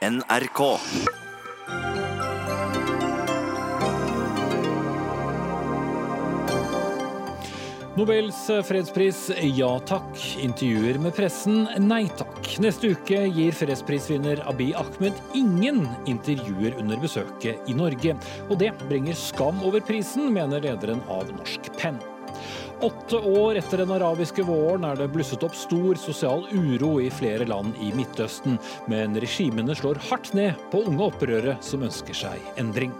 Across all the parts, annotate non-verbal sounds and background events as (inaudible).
NRK. Nobels fredspris ja takk. Intervjuer med pressen nei takk. Neste uke gir fredsprisvinner Abiy Ahmed ingen intervjuer under besøket i Norge. Og det bringer skam over prisen, mener lederen av Norsk Penn. Åtte år etter den arabiske våren er det blusset opp stor sosial uro i flere land i Midtøsten, men regimene slår hardt ned på unge opprørere som ønsker seg endring.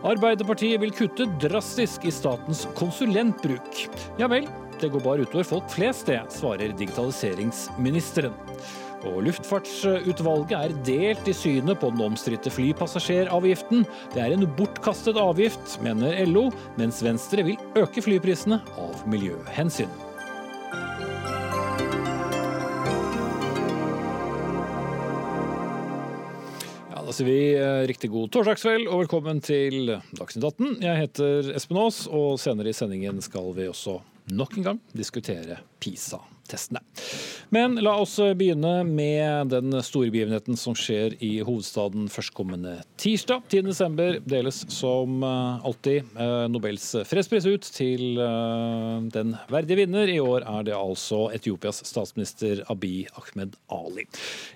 Arbeiderpartiet vil kutte drastisk i statens konsulentbruk. Ja vel, det går bare utover folk flest, det, svarer digitaliseringsministeren. Og Luftfartsutvalget er delt i synet på den omstridte flypassasjeravgiften. Det er en bortkastet avgift, mener LO, mens Venstre vil øke flyprisene av miljøhensyn. Da sier vi eh, riktig god torsdagskveld og velkommen til Dagsnytt 18. Jeg heter Espen Aas, og senere i sendingen skal vi også nok en gang diskutere PISA-testene. Men la oss begynne med den store begivenheten som skjer i hovedstaden førstkommende tirsdag. 10.12. deles som eh, alltid eh, Nobels fredspris ut til eh, den verdige vinner. I år er det altså Etiopias statsminister Abiy Ahmed Ali.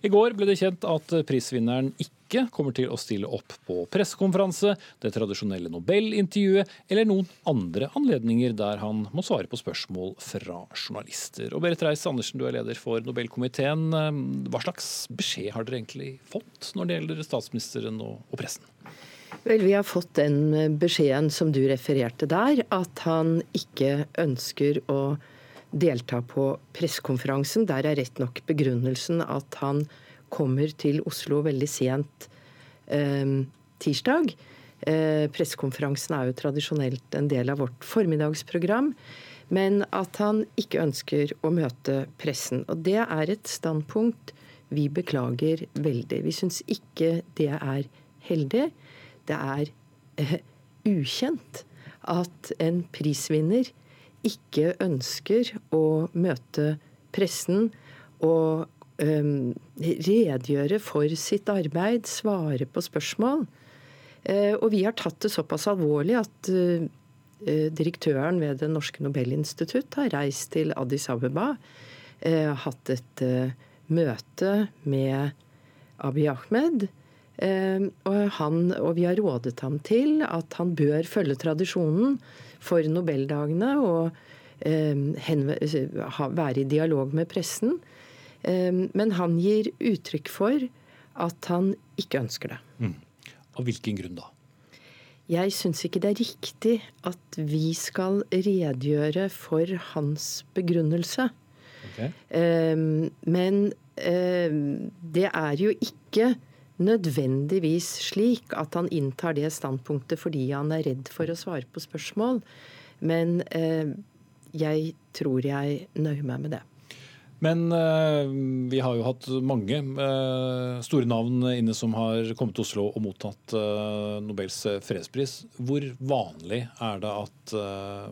I går ble det kjent at prisvinneren ikke kommer til å stille opp på pressekonferanse, det tradisjonelle Nobel-intervjuet eller noen andre anledninger der han må svare på spørsmål fra journalister. Og Berit Reiss-Andersen, du er leder for Nobelkomiteen. Hva slags beskjed har dere egentlig fått når det gjelder statsministeren og, pressen? Vel, Vi har fått den beskjeden som du refererte der, at han ikke ønsker å delta på pressekonferansen. Der er rett nok begrunnelsen at han kommer til Oslo veldig sent eh, tirsdag. Eh, pressekonferansen er jo tradisjonelt en del av vårt formiddagsprogram. Men at han ikke ønsker å møte pressen. Og det er et standpunkt vi beklager veldig. Vi syns ikke det er heldig. Det er eh, ukjent at en prisvinner ikke ønsker å møte pressen og um, redegjøre for sitt arbeid, svare på spørsmål. Uh, og vi har tatt det såpass alvorlig at uh, direktøren ved Det norske Nobelinstitutt har reist til Addis Abeba, hatt et møte med Abiy Ahmed. Og, han, og vi har rådet ham til at han bør følge tradisjonen for Nobeldagene og være i dialog med pressen. Men han gir uttrykk for at han ikke ønsker det. Mm. Av hvilken grunn da? Jeg syns ikke det er riktig at vi skal redegjøre for hans begrunnelse. Okay. Men det er jo ikke nødvendigvis slik at han inntar det standpunktet fordi han er redd for å svare på spørsmål. Men jeg tror jeg nøyer meg med det. Men uh, vi har jo hatt mange uh, store navn inne som har kommet til Oslo og mottatt uh, Nobels fredspris. Hvor vanlig er det at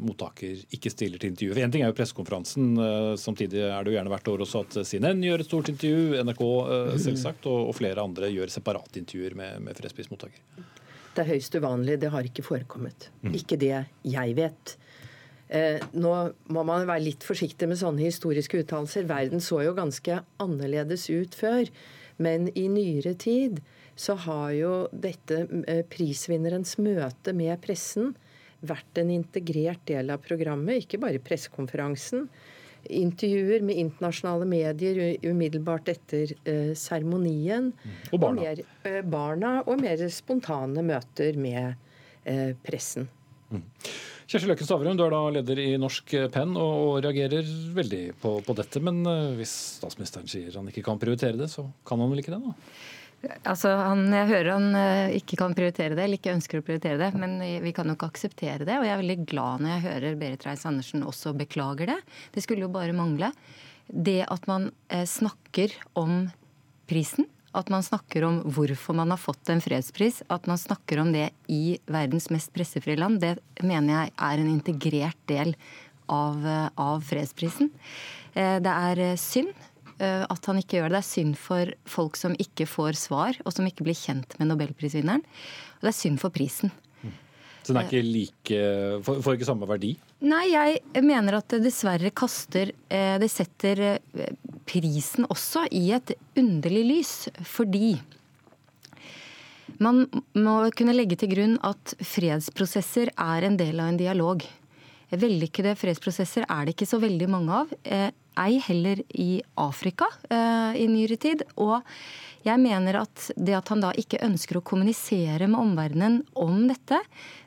mottaker ikke stiller til intervju? Én ting er jo pressekonferansen, samtidig er det jo gjerne hvert år også at CNN gjør et stort intervju, NRK selvsagt, og, og, flere andre gjør separatintervjuer med, med fredsprismottaker. Det er høyst uvanlig. Det har ikke forekommet. Mm. Ikke det jeg vet. Eh, nå må man være litt forsiktig med sånne historiske uttalelser. Verden så jo ganske annerledes ut før. Men i nyere tid så har jo dette eh, prisvinnerens møte med pressen vært en integrert del av programmet, ikke bare pressekonferansen. Intervjuer med internasjonale medier umiddelbart etter seremonien. Eh, og barna. Og mer, eh, barna. Og mer spontane møter med eh, pressen. Mm. Kjersti Løkken Stavrum, du er da leder i Norsk Penn og reagerer veldig på, på, dette. Men eh, hvis statsministeren sier han ikke kan prioritere det, så kan han vel ikke det? da? Altså, han, Jeg hører han eh, ikke kan prioritere det, eller ikke ønsker å prioritere det. Men vi kan jo ikke akseptere det. Og jeg er veldig glad når jeg hører Berit Reiss-Andersen også beklager det. Det skulle jo bare mangle. Det at man eh, snakker om prisen, at man snakker om hvorfor man har fått en fredspris, at man snakker om det i verdens mest pressefrie land, det mener jeg er en integrert del av, av fredsprisen. Eh, det er synd at han ikke gjør det. Det er synd for folk som ikke får svar, og som ikke blir kjent med nobelprisvinneren. Og det er synd for prisen. Så den er ikke like, får ikke samme verdi? Nei, jeg mener at det dessverre kaster Det setter prisen også i et underlig lys. Fordi man må kunne legge til grunn at fredsprosesser er en del av en dialog. Vellykkede fredsprosesser er det ikke så veldig mange av. Eh, ei heller i Afrika eh, i nyere tid. Og jeg mener at det at han da ikke ønsker å kommunisere med omverdenen om dette,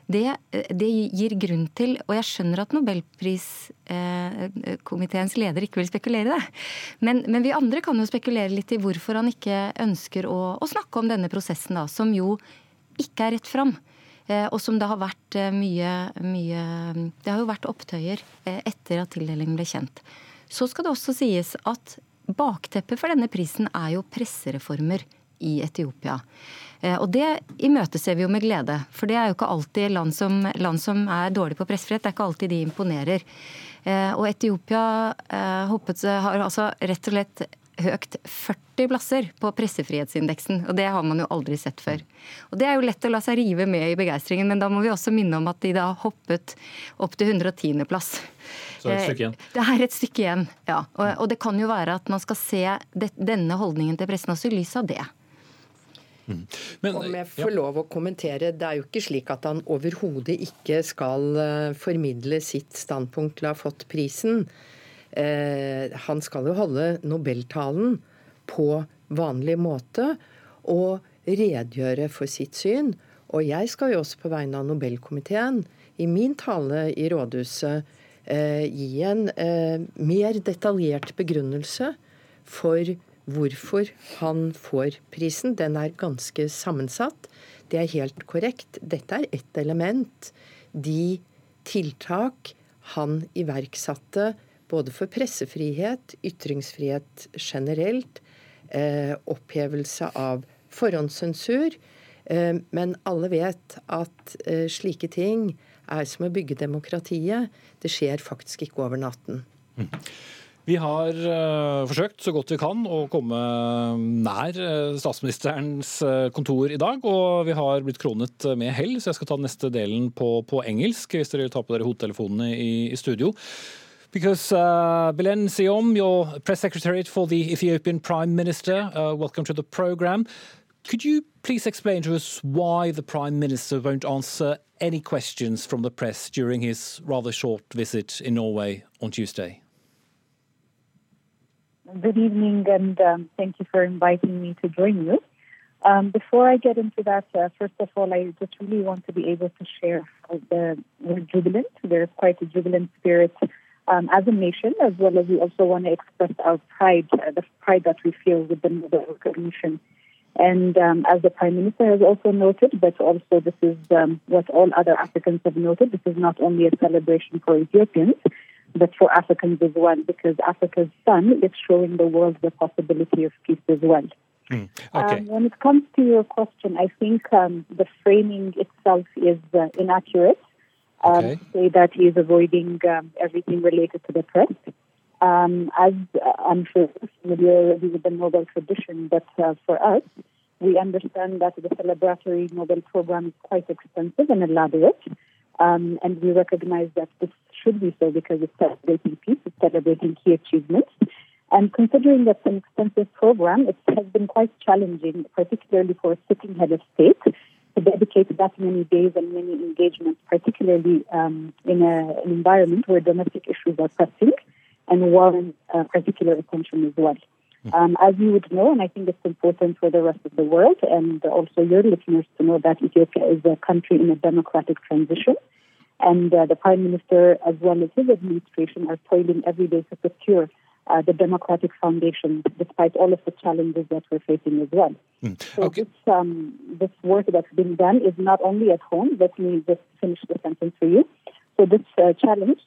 det, det gir grunn til Og jeg skjønner at Nobelpriskomiteens eh, leder ikke vil spekulere i det. Men, men, vi andre kan jo spekulere litt i hvorfor han ikke ønsker å, å snakke om denne prosessen, da, som jo ikke er rett fram. Eh, og som det har vært eh, mye, mye Det har jo vært opptøyer eh, etter at tildelingen ble kjent. Så skal det også sies at bakteppet for denne prisen er jo pressereformer i Etiopia. Og det imøteser vi jo med glede. For det er jo ikke alltid land som, land som er dårlige på pressefrihet, det er ikke alltid de imponerer. Og Etiopia hoppet, har altså rett og slett høyt 40 plasser på pressefrihetsindeksen. Og det har man jo aldri sett før. Og Det er jo lett å la seg rive med i begeistringen, men da må vi også minne om at de da hoppet opp til 110.-plass. Så et stykke igjen. Eh, det er et stykke igjen, ja. Og, og, det kan jo være at man skal se det, denne holdningen til pressen også i lys av det. Mm. Men, Om jeg får ja. lov å kommentere, Det er jo ikke slik at han overhodet ikke skal eh, formidle sitt standpunkt til å ha fått prisen. Eh, han skal jo holde nobeltalen på vanlig måte og redegjøre for sitt syn. Og jeg skal jo også på vegne av Nobelkomiteen i min tale i rådhuset eh, gi en eh, mer detaljert begrunnelse for hvorfor han får prisen. Den er ganske sammensatt. Det er helt korrekt. Dette er ett element. De tiltak han iverksatte både for pressefrihet, ytringsfrihet generelt, eh, opphevelse av forhåndssensur. Eh, men alle vet at eh, slike ting er som å bygge demokratiet. Det skjer faktisk ikke over natten. Mm. Vi har uh, forsøkt så godt vi kan å komme nær uh, statsministerens uh, kontor i dag. Og vi har blitt kronet med hell, så jeg skal ta neste delen på, på engelsk. Hvis dere vil ta på dere hodetelefonene i, i studio. Because uh, Belen Siom, your press secretary for the Ethiopian Prime Minister, uh, welcome to the program. Could you please explain to us why the Prime Minister won't answer any questions from the press during his rather short visit in Norway on Tuesday? Good evening, and um, thank you for inviting me to join you. Um, before I get into that, uh, first of all, I just really want to be able to share how the, we're jubilant. There's quite a jubilant spirit um, as a nation, as well as we also want to express our pride, uh, the pride that we feel with the recognition. And um, as the Prime Minister has also noted, but also this is um, what all other Africans have noted, this is not only a celebration for Ethiopians, but for Africans as well, because Africa's sun is showing the world the possibility of peace as well. Mm, okay. Um, when it comes to your question, I think um, the framing itself is uh, inaccurate um, okay. say that he is avoiding um, everything related to the press. Um, as uh, I'm sure familiar with the Nobel tradition, but uh, for us, we understand that the celebratory Nobel program is quite expensive and elaborate, um, and we recognize that this should be so because it's celebrating peace, it's celebrating key achievements. And considering that it's an expensive program, it has been quite challenging, particularly for a sitting head of state, to dedicate that many days and many engagements, particularly um, in a, an environment where domestic issues are pressing and warrant uh, particular attention as well. Um, as you would know, and I think it's important for the rest of the world and also your listeners to know that Ethiopia is a country in a democratic transition. And uh, the Prime Minister, as well as his administration, are toiling every day to secure uh, the democratic foundation, despite all of the challenges that we're facing as well. Mm. So okay. this, um, this work that's been done is not only at home. Let me just finish the sentence for you. So this uh, challenge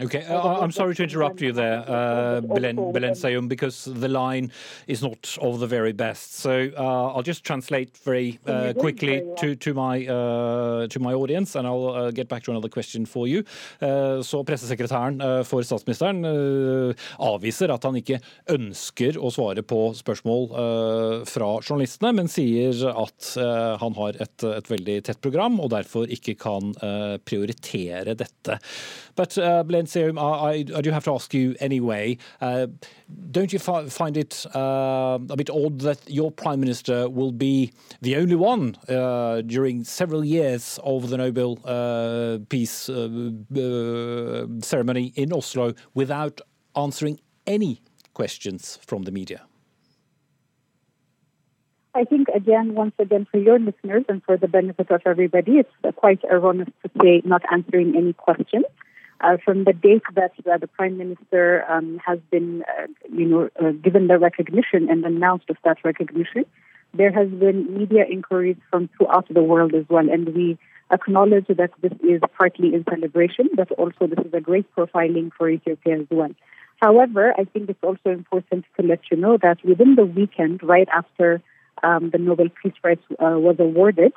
Okay, uh, I'm sorry to interrupt you there, uh, Belen, Belen Sayum, because the line is not of the very best. So uh, I'll just translate very uh, quickly to, to, my, uh, to my audience, and I'll uh, get back to another question for you. så pressesekretæren for statsministeren avviser at han ikke ønsker å svare på spørsmål fra journalistene, men sier at han har et, et, veldig tett program og derfor ikke kan prioritere dette. But Belen Serum, I, I, do have to ask you anyway. Uh, don't you fi find it uh, a bit odd that your prime minister will be the only one uh, during several years of the Nobel uh, Peace uh, uh, ceremony in Oslo without answering any questions from the media? I think, again, once again, for your listeners and for the benefit of everybody, it's quite erroneous to say not answering any questions. Uh, from the date that uh, the prime minister um, has been, uh, you know, uh, given the recognition and announced of that recognition, there has been media inquiries from throughout the world as well, and we acknowledge that this is partly in celebration, but also this is a great profiling for Ethiopia as well. However, I think it's also important to let you know that within the weekend, right after um, the Nobel Peace Prize uh, was awarded,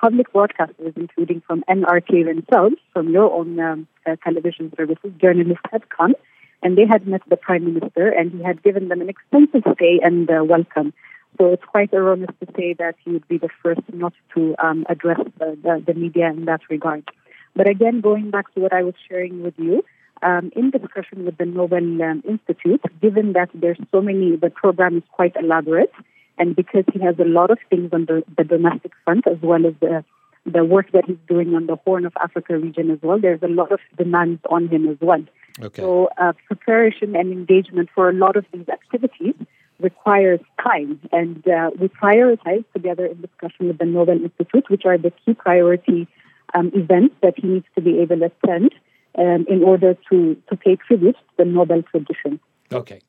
public broadcasters, including from NRK themselves, from your own um, uh, television services, journalists had come and they had met the prime minister and he had given them an extensive stay and uh, welcome. So it's quite erroneous to say that he would be the first not to um, address the, the, the, media in that regard. But again, going back to what I was sharing with you, um, in discussion with the Nobel um, Institute, given that there's so many, the program is quite elaborate, and because he has a lot of things on the, the domestic front as well as the the work that he's doing on the Horn of Africa region as well, there's a lot of demands on him as well. Okay. So uh, preparation and engagement for a lot of these activities requires time, and uh, we prioritize together in discussion with the Nobel Institute, which are the key priority um, events that he needs to be able to attend um, in order to, to pay tribute to the Nobel tradition. Okay.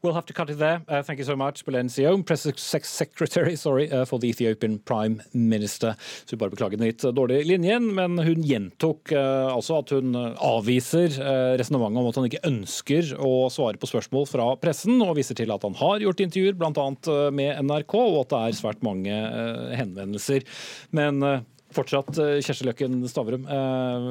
We'll have to cut it there. Uh, thank you so much, Belen Sion, Press Secretary (laughs) sorry, uh, for the Ethiopian Prime Minister. Så vi bare beklager den litt dårlige linjen, men hun gjentok uh, altså at hun uh, avviser uh, resonnementet om at han ikke ønsker å svare på spørsmål fra pressen, og viser til at han har gjort intervjuer, bl.a. Uh, med NRK, og at det er svært mange uh, henvendelser. Men fortsatt eh, Kjersti Løkken Stavrum. Eh,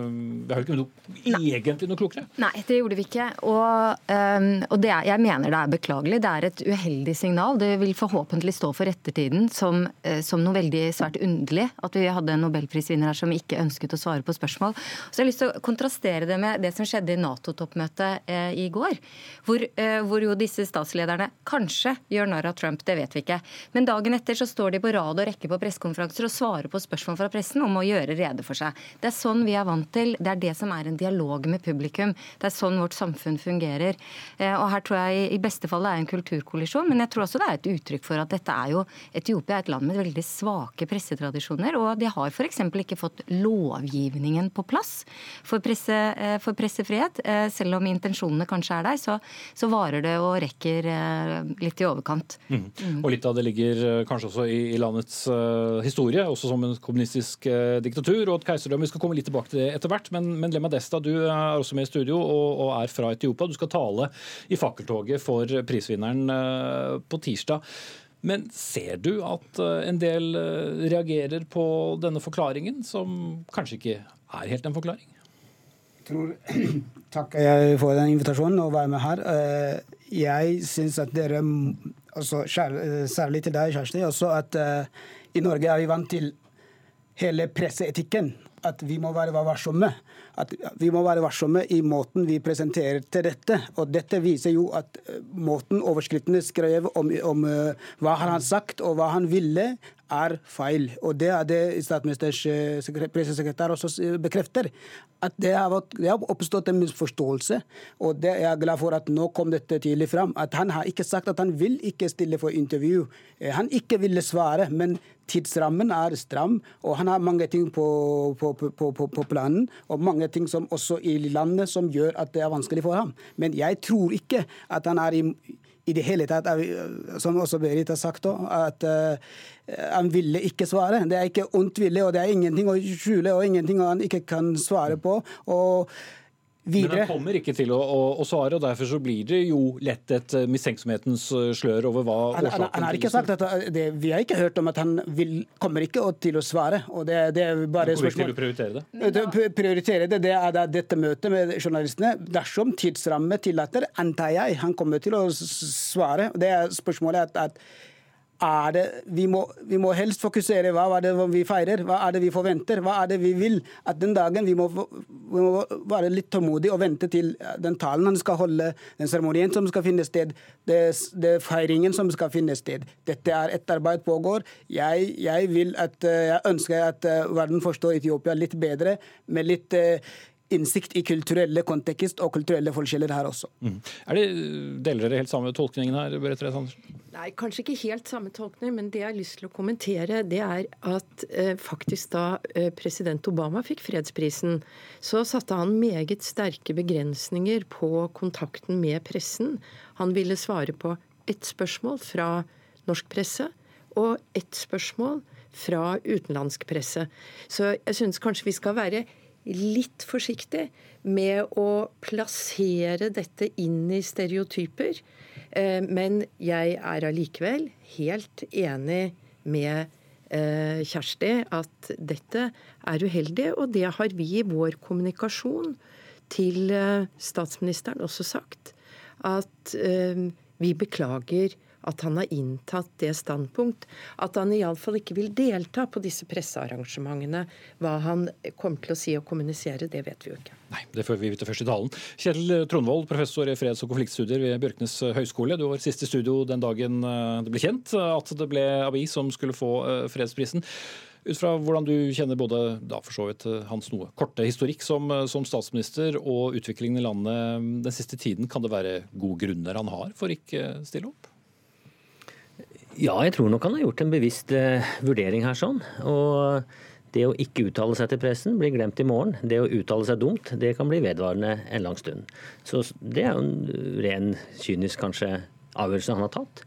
vi har jo ikke noe, egentlig noe klokere? Nei, det gjorde vi ikke. Og, um, og er, jeg mener det er beklagelig. Det er et uheldig signal. Det vil forhåpentlig stå for ettertiden som, som noe veldig svært underlig at vi hadde en nobelprisvinner her som ikke ønsket å svare på spørsmål. Så jeg har lyst til å kontrastere det med det som skjedde i Nato-toppmøtet eh, i går. Hvor, eh, hvor, jo disse statslederne kanskje gjør narr av Trump, det vet vi ikke. Men dagen etter så står de på rad og rekke på pressekonferanser og svarer på spørsmål fra pressen om å gjøre rede for seg. Det er sånn vi er vant til. Det er det som er en dialog med publikum. Det er sånn vårt samfunn fungerer. Eh, og her tror jeg i beste fall det er en kulturkollisjon, men jeg tror også det er et uttrykk for at dette er jo Etiopia er et land med veldig svake pressetradisjoner, og de har f.eks. ikke fått lovgivningen på plass for, presse, eh, for, pressefrihet. Eh, selv om intensjonene kanskje er der, så, så varer det og rekker litt i overkant. Mm. Mm. Og litt av det ligger kanskje også i, i landets uh, historie, også som en kommunistisk kommunistisk diktatur og et keiserdømme. Vi skal komme litt tilbake til det etter hvert. Men, men Lema Desta, du er også med i studio og, og, er fra Etiopia. Du skal tale i fakkeltoget for prisvinneren eh, på tirsdag. Men ser du at eh, en del eh, reagerer på denne forklaringen, som kanskje ikke er helt en forklaring? Jeg tror, (clears throat) jeg for den invitasjonen og være med her. Jeg syns at dere, altså, særlig til deg, Kjersti, også at i Norge er vi vant til hele presseetikken. At vi må være varsomme. At vi må være varsomme i måten vi presenterer til dette. Og dette viser jo at eh, måten overskrittene skrev om, om uh, hva han har sagt og hva han ville, er feil. Og det er det statsministers uh, pressesekretær også bekrefter. At det har, oppstått en misforståelse. Og det er jeg glad for at nå kom dette tidlig fram. At han har ikke sagt at han vil ikke stille for intervju. Han ikke ville svare. men tidsrammen er stram, og han har mange ting på, på, på, på, planen. Og mange ting som også i landet som gjør at det er vanskelig for ham. Men jeg tror ikke at han er i, i det hele tatt, som også Berit har sagt, at uh, han ville ikke svare. Det er ikke ondt vilje, og det er ingenting å skjule og ingenting han ikke kan svare på. og videre. Men han kommer ikke til å, å, å, svare, og derfor så blir det jo lett et eh, mistenksomhetens eh, slør over hva han, han, han har ikke sagt at det, Vi har ikke hørt om at han vil, kommer ikke til å svare. og det, det er bare spørsmål. Kommer ikke til å prioritere det? det prioritere det, det er da dette møtet med journalistene. Dersom tidsramme tillater, antar jeg han kommer til å svare. Det er spørsmålet at, at er det, vi, må, vi må helst fokusere hva er det vi feirer, hva er det vi forventer, hva er det vi vil. At den dagen vi må, vi må være litt tålmodige og vente til den talen han skal holde, den seremonien som skal finne sted, det, det feiringen som skal finne sted. Dette er et arbeid pågår. Jeg, jeg, vil at, jeg ønsker at eh, verden forstår Etiopia litt bedre, med litt eh, innsikt i kulturelle kontekst og kulturelle forskjeller her også. Mm. Er det, Deler dere helt samme tolkningen her, Berit Reis Andersen? Nei, kanskje ikke helt samme tolkning, men det jeg har lyst til å kommentere, det er at eh, faktisk da eh, president Obama fikk fredsprisen, så satte han meget sterke begrensninger på kontakten med pressen. Han ville svare på ett spørsmål fra norsk presse og ett spørsmål fra utenlandsk presse. Så jeg syns kanskje vi skal være litt forsiktig med å plassere dette inn i stereotyper. Eh, men jeg er allikevel helt enig med eh, Kjersti at dette er uheldig, og det har vi i vår kommunikasjon til eh, statsministeren også sagt. At vi beklager at han har inntatt det standpunkt at han iallfall ikke vil delta på disse pressearrangementene. Hva han kommer til å si og kommunisere, det vet vi jo ikke. Nei, Det får vi vite først i talen. Kjell Trondvold, professor i freds- og konfliktstudier ved Bjørknes høgskole. Du var sist i studio den dagen eh, det ble kjent at det ble Abi som skulle få eh, fredsprisen. Ut fra hvordan du kjenner både da for så vidt eh, hans noe korte historikk som, som, statsminister og utviklingen i landet den siste tiden, kan det være gode grunner han har for ikke stille opp? Ja, jeg tror nok han har gjort en bevisst uh, vurdering her sånn. Og det å ikke uttale seg til pressen blir glemt i morgen. Det å uttale seg dumt, det kan bli vedvarende en lang stund. Så det er jo en ren kynisk kanskje avgjørelse han har tatt.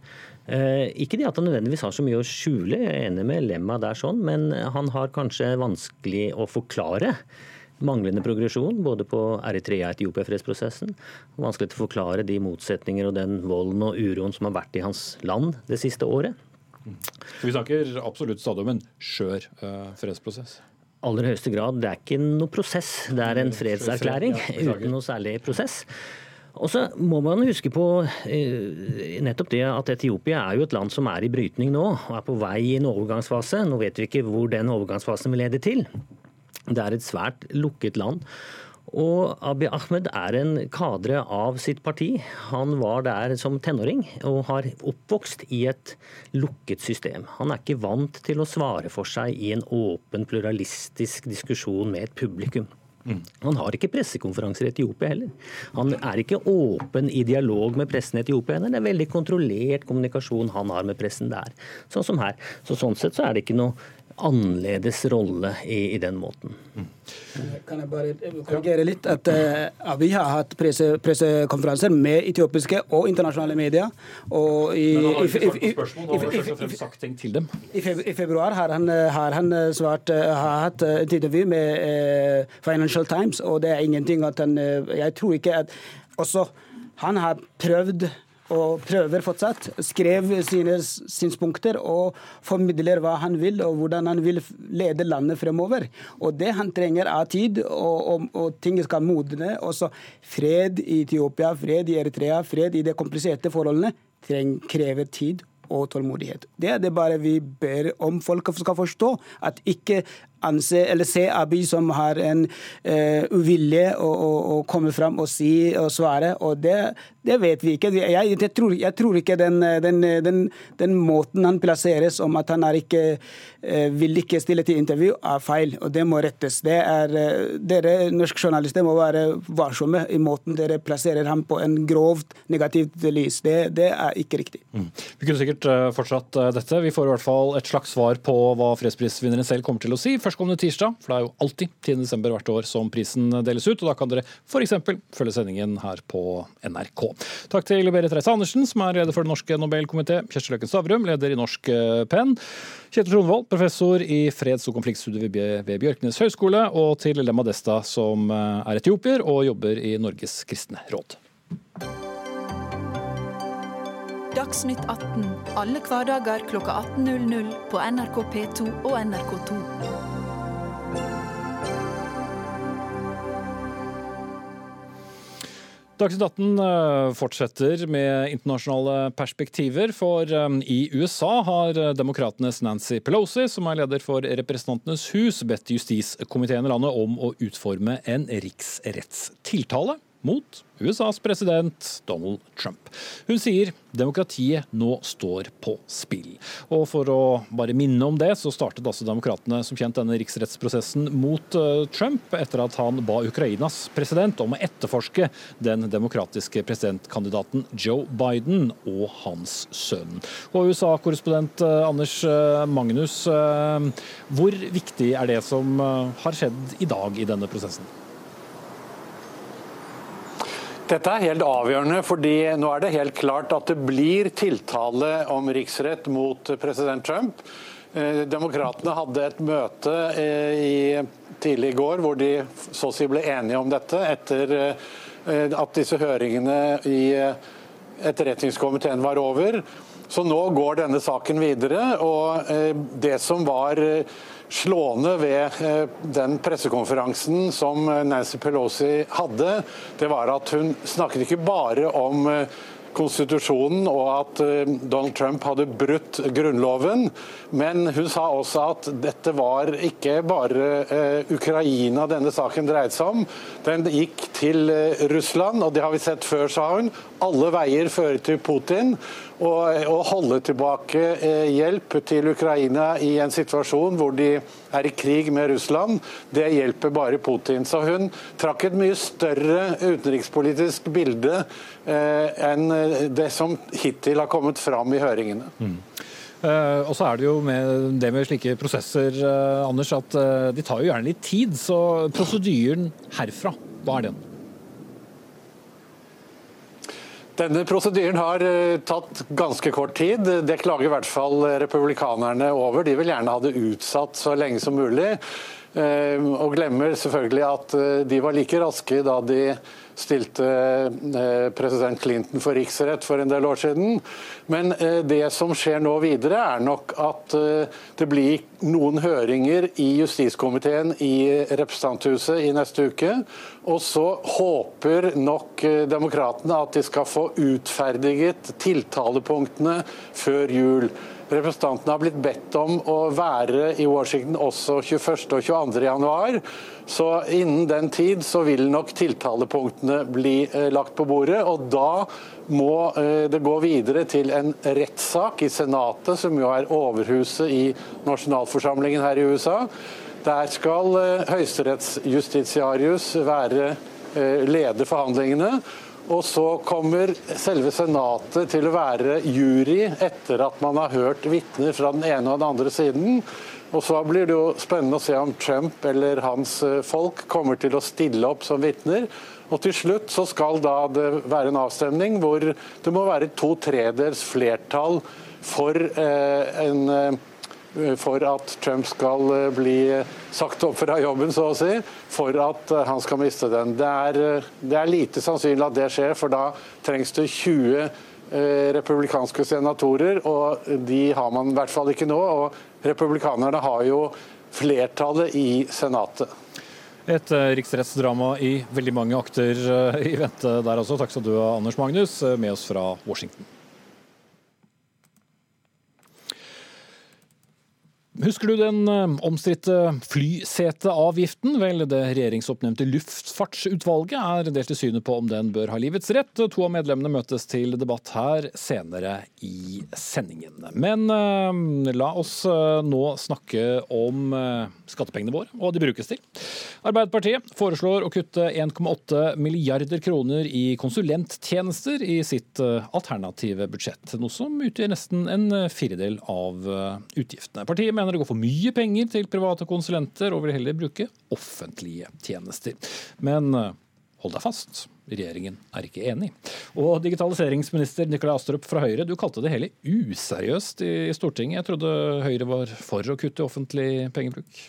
Eh, ikke det at han nødvendigvis har så mye å skjule, jeg er enig med Lemma der sånn, men han har kanskje vanskelig å forklare manglende progresjon både på Eritrea-Etiopia-fredsprosessen. Vanskelig til å forklare de motsetninger og den volden og uroen som har vært i hans land det siste året. Så vi snakker absolutt stadig om en skjør uh, fredsprosess? aller høyeste grad. Det er ikke noe prosess, det er en fredserklæring uten noe særlig prosess. Og så må man huske på eh, nettopp det at Etiopia er jo et land som er i brytning nå, og er på vei i en overgangsfase. Nå vet vi ikke hvor den overgangsfasen vil lede til. Det er et svært lukket land. Og Abiy Ahmed er en kadre av sitt parti. Han var der som tenåring og har oppvokst i et lukket system. Han er ikke vant til å svare for seg i en åpen, pluralistisk diskusjon med et publikum. Mm. Han har ikke pressekonferanser i Etiopia heller. Han er ikke åpen i dialog med pressen i Etiopia heller. Det er veldig kontrollert kommunikasjon han har med pressen der. Sånn som her. Så Sånn sett så er det ikke noe annerledes rolle i, i den måten. Mm. Kan jeg bare korrigere litt? at uh, Vi har hatt presse, pressekonferanser med etiopiske og internasjonale medier. Og i, Men han har ikke svart på spørsmål, han har først og fremst sagt ting til dem. I, i februar har han, har han svart, har hatt et intervju med uh, Financial Times, og det er ingenting at han Jeg tror ikke at Også han har prøvd og prøver fortsatt. Skrev sine synspunkter og formidler hva han vil, og hvordan han vil lede landet fremover. Og det han trenger, av tid, og, og, og ting skal modne. Også fred i Etiopia, fred i Eritrea, fred i de kompliserte forholdene treng, krever tid og tålmodighet. Det er det bare vi ber om folk skal forstå. At ikke anse, eller se Abiy som har en uh, uvilje å, å, å, komme fram og si og svare. og det, det vet vi ikke. Jeg, jeg, tror, jeg tror, ikke den, den, den, den, måten han plasseres om at han ikke uh, vil ikke stille til intervju, er feil, og det må rettes. Det er, uh, dere norske journalister må være varsomme i måten dere plasserer ham på en grovt negativt lys. Det, det er ikke riktig. Mm. Vi kunne sikkert fortsatt dette. Vi får i hvert fall et slags svar på hva fredsprisvinneren selv kommer til å si. Først førstkommende tirsdag, for det er jo alltid 10. desember hvert år som prisen deles ut. og Da kan dere f.eks. følge sendingen her på NRK. Takk til Berit Reise Andersen, som er leder for Den norske Nobelkomité, Kjersti Løken Stavrum, leder i Norsk eh, Penn, Kjetil Tronvold, professor i freds- og konfliktstudier ved Bjørknes høgskole, og til Lemma Desta, som eh, er etiopier og jobber i Norges kristne råd. Dagsnytt 18 alle hverdager kl 18.00 på NRK P2 og NRK2. Dagsnytt 18 eh, fortsetter med internasjonale perspektiver, for eh, i USA har eh, demokratenes Nancy Pelosi, som er leder for Representantenes hus, bedt justiskomiteen i landet om å utforme en riksrettstiltale mot USAs president Donald Trump. Hun sier demokratiet nå står på spill. Og for å bare minne om det, så startet altså demokratene som kjent denne riksrettsprosessen mot eh, Trump etter at han ba Ukrainas president om å etterforske den demokratiske presidentkandidaten Joe Biden og hans sønn. Og USA-korrespondent eh, Anders eh, Magnus, hvor viktig er det som har skjedd i dag i denne prosessen? Dette er helt avgjørende, fordi nå er det helt klart at det blir tiltale om riksrett mot president Trump. Eh, demokratene hadde et møte eh, i tidlig i går hvor de så å si ble enige om dette, etter eh, at disse høringene i etterretningskomiteen var over. Så nå går denne saken videre. og Det som var slående ved eh, den pressekonferansen som eh, Nancy Pelosi hadde, det var at hun snakket ikke bare om eh, konstitusjonen og at Donald Trump hadde brutt grunnloven. Men hun sa også at dette var ikke bare Ukraina denne saken dreide seg om. Den gikk til Russland, og det har vi sett før, sa hun. Alle veier fører til Putin. Å holde tilbake eh, hjelp til Ukraina i en situasjon hvor de er i krig med Russland, det hjelper bare Putin. Så hun trakk et mye større utenrikspolitisk bilde eh, enn det som hittil har kommet fram i høringene. Mm. Uh, og så er det jo med det med slike prosesser, uh, Anders, at uh, de tar jo gjerne litt tid. Så prosedyren herfra, hva er den? Denne prosedyren har eh, tatt ganske kort tid. Det klager i hvert fall republikanerne over. De vil gjerne ha det utsatt så lenge som mulig. Eh, og glemmer selvfølgelig at eh, de var like raske da de stilte eh, president Clinton for riksrett for en del år siden. Men eh, det som skjer nå videre, er nok at eh, det blir noen høringer i justiskomiteen i Representanthuset i neste uke. Og så håper nok demokratene at de skal få utferdiget tiltalepunktene før jul. Representantene har blitt bedt om å være i Washington også 21. og 22. januar. Så innen den tid så vil nok tiltalepunktene bli eh, lagt på bordet. Og da må eh, det gå videre til en rettssak i Senatet, som jo er overhuset i nasjonalforsamlingen her i USA. Der skal eh, høyesterettsjustitiarius være lede forhandlingene. Og så kommer selve Senatet til å være jury etter at man har hørt vitner fra den ene og den andre siden. Og så blir det jo spennende å se om Trump eller hans eh, folk kommer til å stille opp som vitner. Og til slutt så skal da det være en avstemning hvor det må være to tredels flertall for, eh, en, eh, for at Trump skal bli sagt opp fra jobben, så å si, for at han skal miste den. Det er, det er lite sannsynlig at det skjer, for da trengs det 20 republikanske senatorer, og de har man i hvert fall ikke nå. og Republikanerne har jo flertallet i Senatet. Et uh, riksrettsdrama i veldig mange akter uh, i vente der også. Takk skal du ha, Anders Magnus, uh, med oss fra Washington. Husker du den eh, omstridte flyseteavgiften? Vel, det regjeringsoppnevnte luftfartsutvalget er delt i synet på om den bør ha livets rett. To av medlemmene møtes til debatt her senere i sendingen. Men uh, la oss uh, nå snakke om skattepengene våre, og hva de brukes til. Arbeiderpartiet foreslår å kutte 1,8 milliarder kroner i konsulenttjenester i sitt alternative budsjett. Noe som utgjør nesten en firedel av utgiftene. Partiet mener mener det går for mye penger til private konsulenter, og vil heller bruke offentlige tjenester. Men eh, hold deg fast, regjeringen er ikke enig. Og digitaliseringsminister Nikolai Astrup fra Høyre, du kalte det hele useriøst i Stortinget. Jeg trodde Høyre var for å kutte offentlig pengebruk?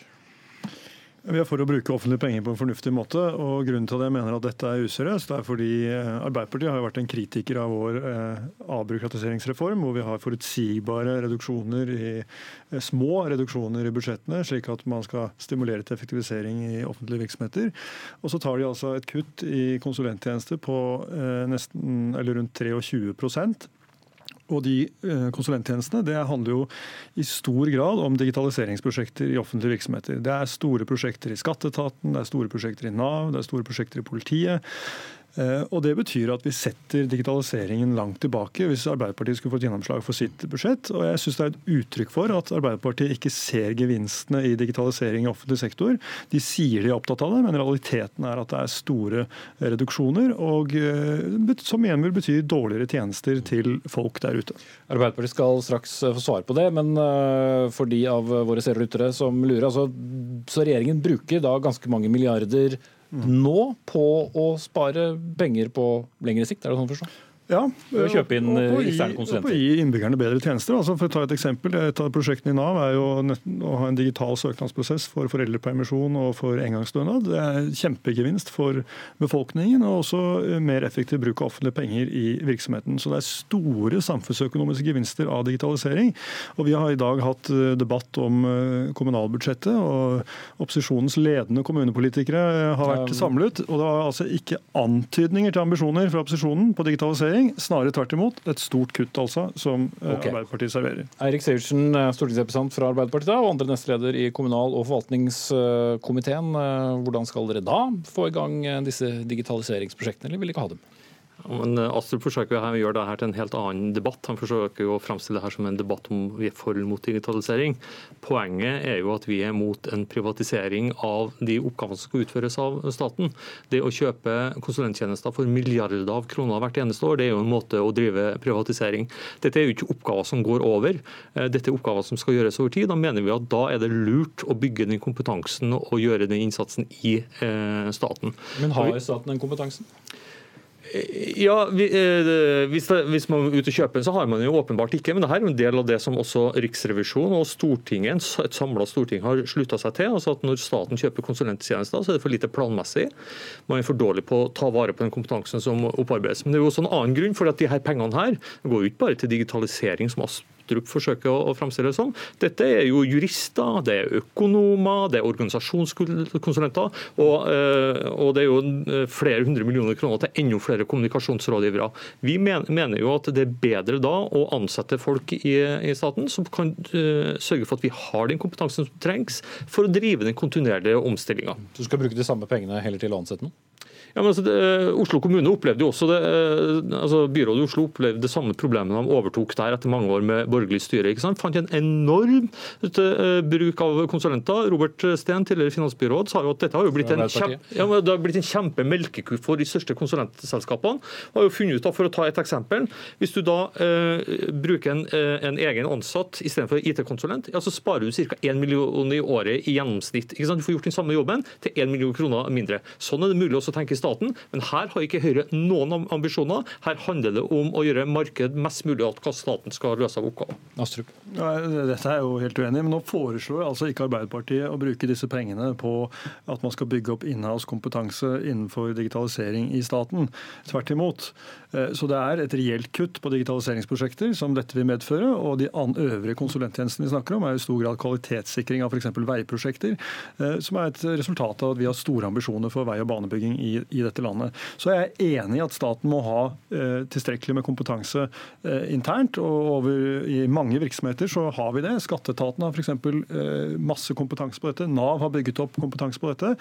Vi er for å bruke offentlige penger på en fornuftig måte. og Grunnen til at jeg mener at dette er useriøst, er fordi eh, Arbeiderpartiet har vært en kritiker av vår eh, avbyråkratiseringsreform, hvor vi har forutsigbare reduksjoner i eh, små reduksjoner i budsjettene, slik at man skal stimulere til effektivisering i offentlige virksomheter. Og så tar de altså et kutt i konsulenttjenester på nesten, eller rundt 23 og de eh, konsulenttjenestene det handler jo i stor grad om digitaliseringsprosjekter i offentlige virksomheter. Det er store prosjekter i skatteetaten, det er store prosjekter i Nav, det er store prosjekter i politiet. Eh, og Det betyr at vi setter digitaliseringen langt tilbake hvis Arbeiderpartiet skulle fått gjennomslag for sitt budsjett. Og jeg synes Det er et uttrykk for at Arbeiderpartiet ikke ser gevinstene i digitalisering i offentlig sektor. De sier de er opptatt av det, men realiteten er at det er store reduksjoner. og eh, Som igjen vil bety dårligere tjenester til folk der ute. Arbeiderpartiet skal straks få svar på det, men eh, for de av våre seere og lyttere som lurer, altså, så regjeringen bruker da ganske mange milliarder nå på å spare penger på lengre sikt? Er det sånn å forstå? Ja, og, kjøpe inn eksterne konsulenter. Og gi innbyggerne bedre tjenester. Altså for å ta Et eksempel, et av prosjektene i Nav er jo å ha en digital søknadsprosess for foreldrepermisjon og for engangsstønad. Det er kjempegevinst for befolkningen, og også mer effektiv bruk av offentlige penger i virksomheten. Så det er store samfunnsøkonomiske gevinster av digitalisering. Og Vi har i dag hatt eh, debatt om eh, kommunalbudsjettet, og opposisjonens ledende kommunepolitikere har vært samlet. og Det var altså ikke antydninger til ambisjoner fra opposisjonen på digitalisering endring. Snarere tvert imot. Et stort kutt, altså, som eh, okay. Arbeiderpartiet serverer. Eirik Sivertsen, eh, stortingsrepresentant fra Arbeiderpartiet og andre nestleder i kommunal- og forvaltningskomiteen. Eh, hvordan skal dere da få i gang disse digitaliseringsprosjektene, eller vil dere ikke ha dem? Men eh, Astrup forsøker å gjøre det her til en helt annen debatt. Han forsøker å framstille det her som en debatt om vi er for mot digitalisering. Poenget er jo at vi er mot en privatisering av de oppgavene som skal utføres av staten. Det å kjøpe konsulenttjenester for milliarder av kroner hvert eneste år, det er jo en måte å drive privatisering. Dette er jo ikke oppgaver som går over, eh, dette er oppgaver som skal gjøres over tid. Da mener vi at da er det lurt å bygge den kompetansen og gjøre den innsatsen i eh, staten. Men har staten den kompetansen? Ja, eh, hvis, det, hvis, man er ute og kjøper den, så har man jo åpenbart ikke. Men det her er en del av det som også Riksrevisjonen og Stortinget, et samla storting har slutta seg til. altså at Når staten kjøper konsulenttjenester, så er det for lite planmessig. Man er for dårlig på å ta vare på den kompetansen som opparbeides. Men det er jo også en annen grunn, for at de her pengene her går jo ikke bare til digitalisering, som Astrup forsøker å, framstille det som. Dette er jo jurister, det er økonomer, det er organisasjonskonsulenter, og, eh, og det er jo eh, flere hundre millioner kroner til enda flere kommunikasjonsrådgivere. Vi mener jo at det er bedre da å ansette folk i, i staten som kan uh, sørge for at vi har den kompetansen som trengs for å drive den kontinuerlige omstillinga. Du skal bruke de samme pengene heller til å ansette noen? Ja, altså, det, Oslo kommune opplevde jo også det, eh, altså Byrådet i Oslo opplevde det samme problemet de overtok der etter mange år med borgerlig styre. ikke sant? Fant en enorm uh, bruk av konsulenter. Robert Steen, tidligere finansbyråd, sa jo at dette har jo blitt en, kjempe, ja, det har blitt en kjempe melkeku for de største konsulentselskapene. Har jo funnet ut da, For å ta et eksempel. Hvis du da eh, bruker en, en, egen ansatt istedenfor IT-konsulent, ja, så sparer du ca. 1 million i året i gjennomsnitt. ikke sant? Du får gjort den samme jobben til 1 million kroner mindre. Sånn er det mulig også å tenke staten, men her har ikke Høyre noen ambisjoner. Her handler det om å gjøre marked mest mulig at hva staten skal løse av oppgaver. Astrup. Ja, dette er jo helt uenig men nå foreslår altså ikke Arbeiderpartiet å bruke disse pengene på at man skal bygge opp innhavskompetanse innenfor digitalisering i staten. Tvert imot. Eh, så det er et reelt kutt på digitaliseringsprosjekter som dette vil medføre. Og de øvrige konsulenttjenestene vi snakker om, er i stor grad kvalitetssikring av f.eks. veiprosjekter, eh, som er et resultat av at vi har store ambisjoner for vei- og banebygging i, i dette landet. Så jeg er enig i at staten må ha eh, tilstrekkelig med kompetanse internt. og over, I mange virksomheter så har vi det. Skatteetaten har f.eks. Eh, masse kompetanse på dette. Nav har bygget opp kompetanse på dette.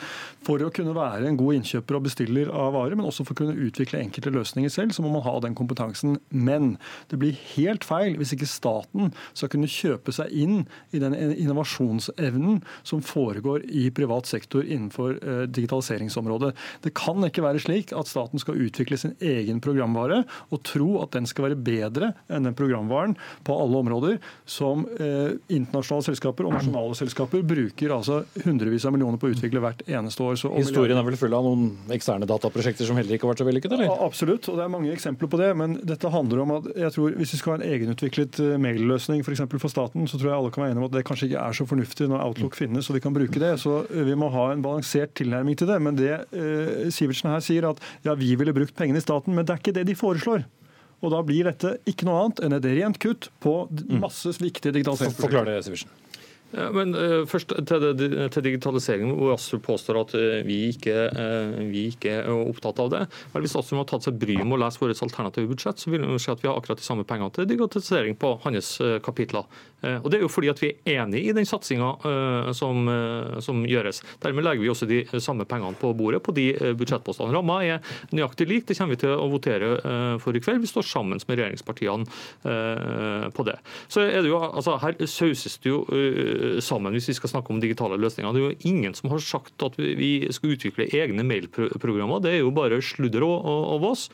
For å kunne være en god innkjøper og bestiller av varer, men også for å kunne utvikle enkelte løsninger selv, så må man ha den kompetansen. Men det blir helt feil hvis ikke staten skal kunne kjøpe seg inn i den innovasjonsevnen som foregår i privat sektor innenfor digitaliseringsområdet. Det kan ikke være slik at staten skal utvikle sin egen programvare og tro at den skal være bedre enn den programvaren på alle områder som eh, internasjonale selskaper og nasjonale selskaper bruker altså hundrevis av millioner på å utvikle hvert eneste år. Så, Historien er vel full av noen eksterne dataprosjekter som heller ikke har vært så vellykkede, eller? Absolutt, og det er mange eksempler på det. Men dette handler om at jeg tror hvis vi skal ha en egenutviklet eh, mailløsning f.eks. For, for staten, så tror jeg alle kan være enige om at det kanskje ikke er så fornuftig når Outlook finnes og vi kan bruke det. Så eh, vi må ha en balansert tilnærming til det. Men det eh, Sivertsen her sier at ja, vi ville brukt pengene i staten, men det er ikke det de foreslår. Og da blir dette ikke noe annet enn et rent kutt på masse viktige digitaliseringsprosjekter. Forklar det, Sivertsen. Ja, men uh, først til, det, til digitaliseringen, hvor Astrup påstår at uh, vi, ikke, uh, vi, ikke, er opptatt av det. Vel, hvis Astrup har tatt seg bryet med å lese vårt alternative budsjett, så vil han se at vi har akkurat de samme pengene til digitalisering på hans kapitler. og Det er jo fordi at vi er enig i den satsinga som, som, gjøres. Dermed legger vi også de samme pengene på bordet på de budsjettpostene. Ramma er nøyaktig lik, det kommer vi til å votere for i kveld. Vi står sammen med regjeringspartiene på det. Så er det jo, altså Her sauses det jo sammen hvis vi skal snakke om digitale løsninger. Det er jo ingen som har sagt at vi skal utvikle egne mailprogrammer. Det er jo bare sludder av oss.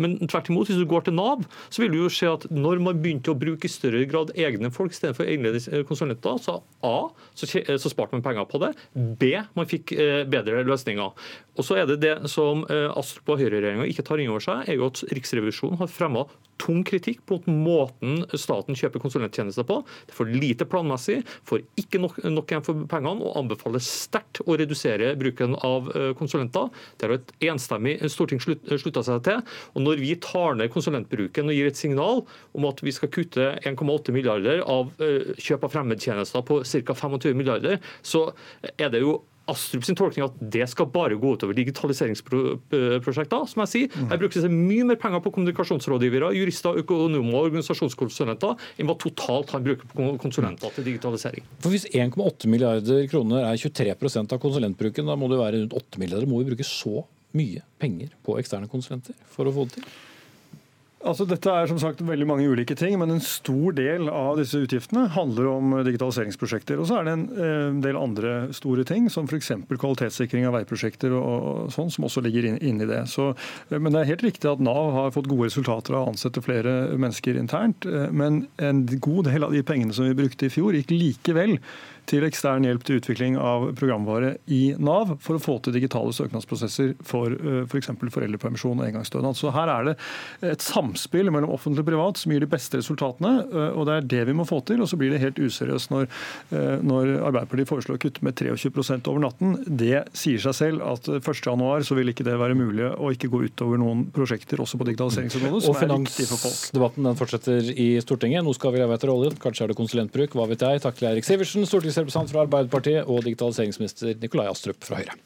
Men tvert imot, hvis du går til Nav, så vil du jo se at når man begynte å bruke i større grad egne folk istedenfor egne konsulenter, så A, så, så sparte man penger på det. B, man fikk eh, bedre løsninger. Og så er det det som eh, Astrup og høyreregjeringa ikke tar inn over seg, er jo at Riksrevisjonen har fremma tung kritikk mot måten staten kjøper konsulenttjenester på. Det er for lite planmessig, får ikke nok, nok igjen for pengene og anbefaler sterkt å redusere bruken av eh, konsulenter. Det har et enstemmig storting slutt, slutta seg til. og Når vi tar ned konsulentbruken og gir et signal om at vi skal kutte 1,8 milliarder av kjøp av fremmedtjenester på ca. 25 milliarder, så er det jo Astrup sin tolkning at det skal bare gå utover digitaliseringsprosjekter. Som jeg sier, her brukes det mye mer penger på kommunikasjonsrådgivere, jurister, økonomer og organisasjonskonsulenter enn hva totalt han bruker på konsulenter til digitalisering. For Hvis 1,8 milliarder kroner er 23% av konsulentbruken, da må det være rundt 8 milliarder. Må vi bruke så mye penger på eksterne konsulenter for å få det til? Altså, dette er som sagt veldig mange ulike ting, men en stor del av disse utgiftene handler om digitaliseringsprosjekter. Og så er det en, eh, del andre store ting, som f.eks. kvalitetssikring av veiprosjekter og, sånn, som også ligger inne inn, i det. Så, eh, men det er helt riktig at Nav har fått gode resultater av å ansette flere mennesker internt. Eh, men en god del av de pengene som vi brukte i fjor, gikk likevel til ekstern hjelp til utvikling av programvare i Nav for å få til digitale søknadsprosesser for f.eks. For foreldrepermisjon og engangsstønad. Så her er det et samspill mellom offentlig og privat som gir de beste resultatene, og det er det vi må få til. Og så blir det helt useriøst når, når Arbeiderpartiet foreslår å kutte med 23% over natten. Det sier seg selv at 1.1 så vil ikke det være mulig å ikke gå utover noen prosjekter også på digitaliseringsområdet, som er viktig for folk. Finansdebatten den fortsetter i Stortinget. Nå skal vi leve etter oljen, kanskje er det konsulentbruk, hva vet jeg. Takk til Eirik Sivertsen, stortingsrepresentant stortingsrepresentant fra Arbeiderpartiet og digitaliseringsminister Nikolai Astrup fra Høyre.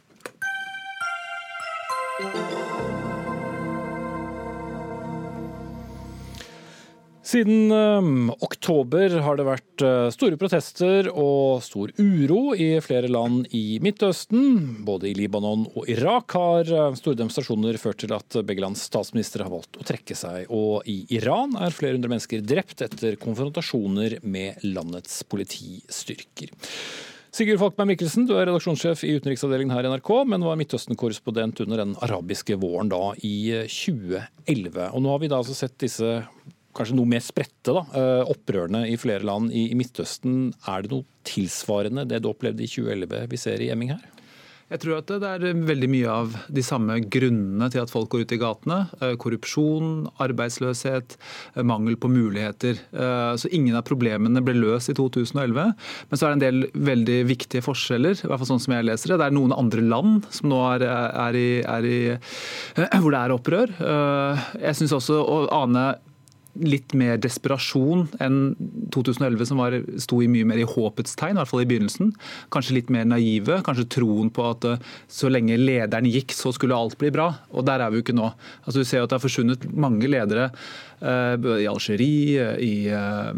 Siden ø, oktober har det vært uh, store protester og stor uro i flere land i Midtøsten. Både i Libanon og Irak har uh, store demonstrasjoner ført til at begge lands statsministre har valgt å trekke seg. Og i Iran er flere hundre mennesker drept etter konfrontasjoner med landets politistyrker. Sigurd Falkberg Mikkelsen, du er redaksjonssjef i utenriksavdelingen her i NRK, men var Midtøsten-korrespondent under den arabiske våren da i 2011. Og nå har vi da altså sett disse kanskje noe mer spredte da, eh, opprørene i flere land i, Midtøsten. Er det noe tilsvarende det du opplevde i 2011 vi ser i Emming her? Jeg tror at det er veldig mye av de samme grunnene til at folk går ut i gatene. Eh, korrupsjon, arbeidsløshet, eh, mangel på muligheter. Så ingen av problemene ble løst i 2011. Men så er det en del veldig viktige forskjeller, i hvert fall sånn som jeg leser det. Det er noen andre land som nå er, er, i, er i, hvor det er opprør. Jeg syns også å ane litt mer desperasjon enn 2011, som var, sto i mye mer i håpets tegn, i hvert fall i begynnelsen. Kanskje litt mer naive. Kanskje troen på at eh, så lenge lederen gikk, så skulle alt bli bra. Og der er vi jo ikke nå. Altså, du ser at det har forsvunnet mange ledere i Algerie, i uh,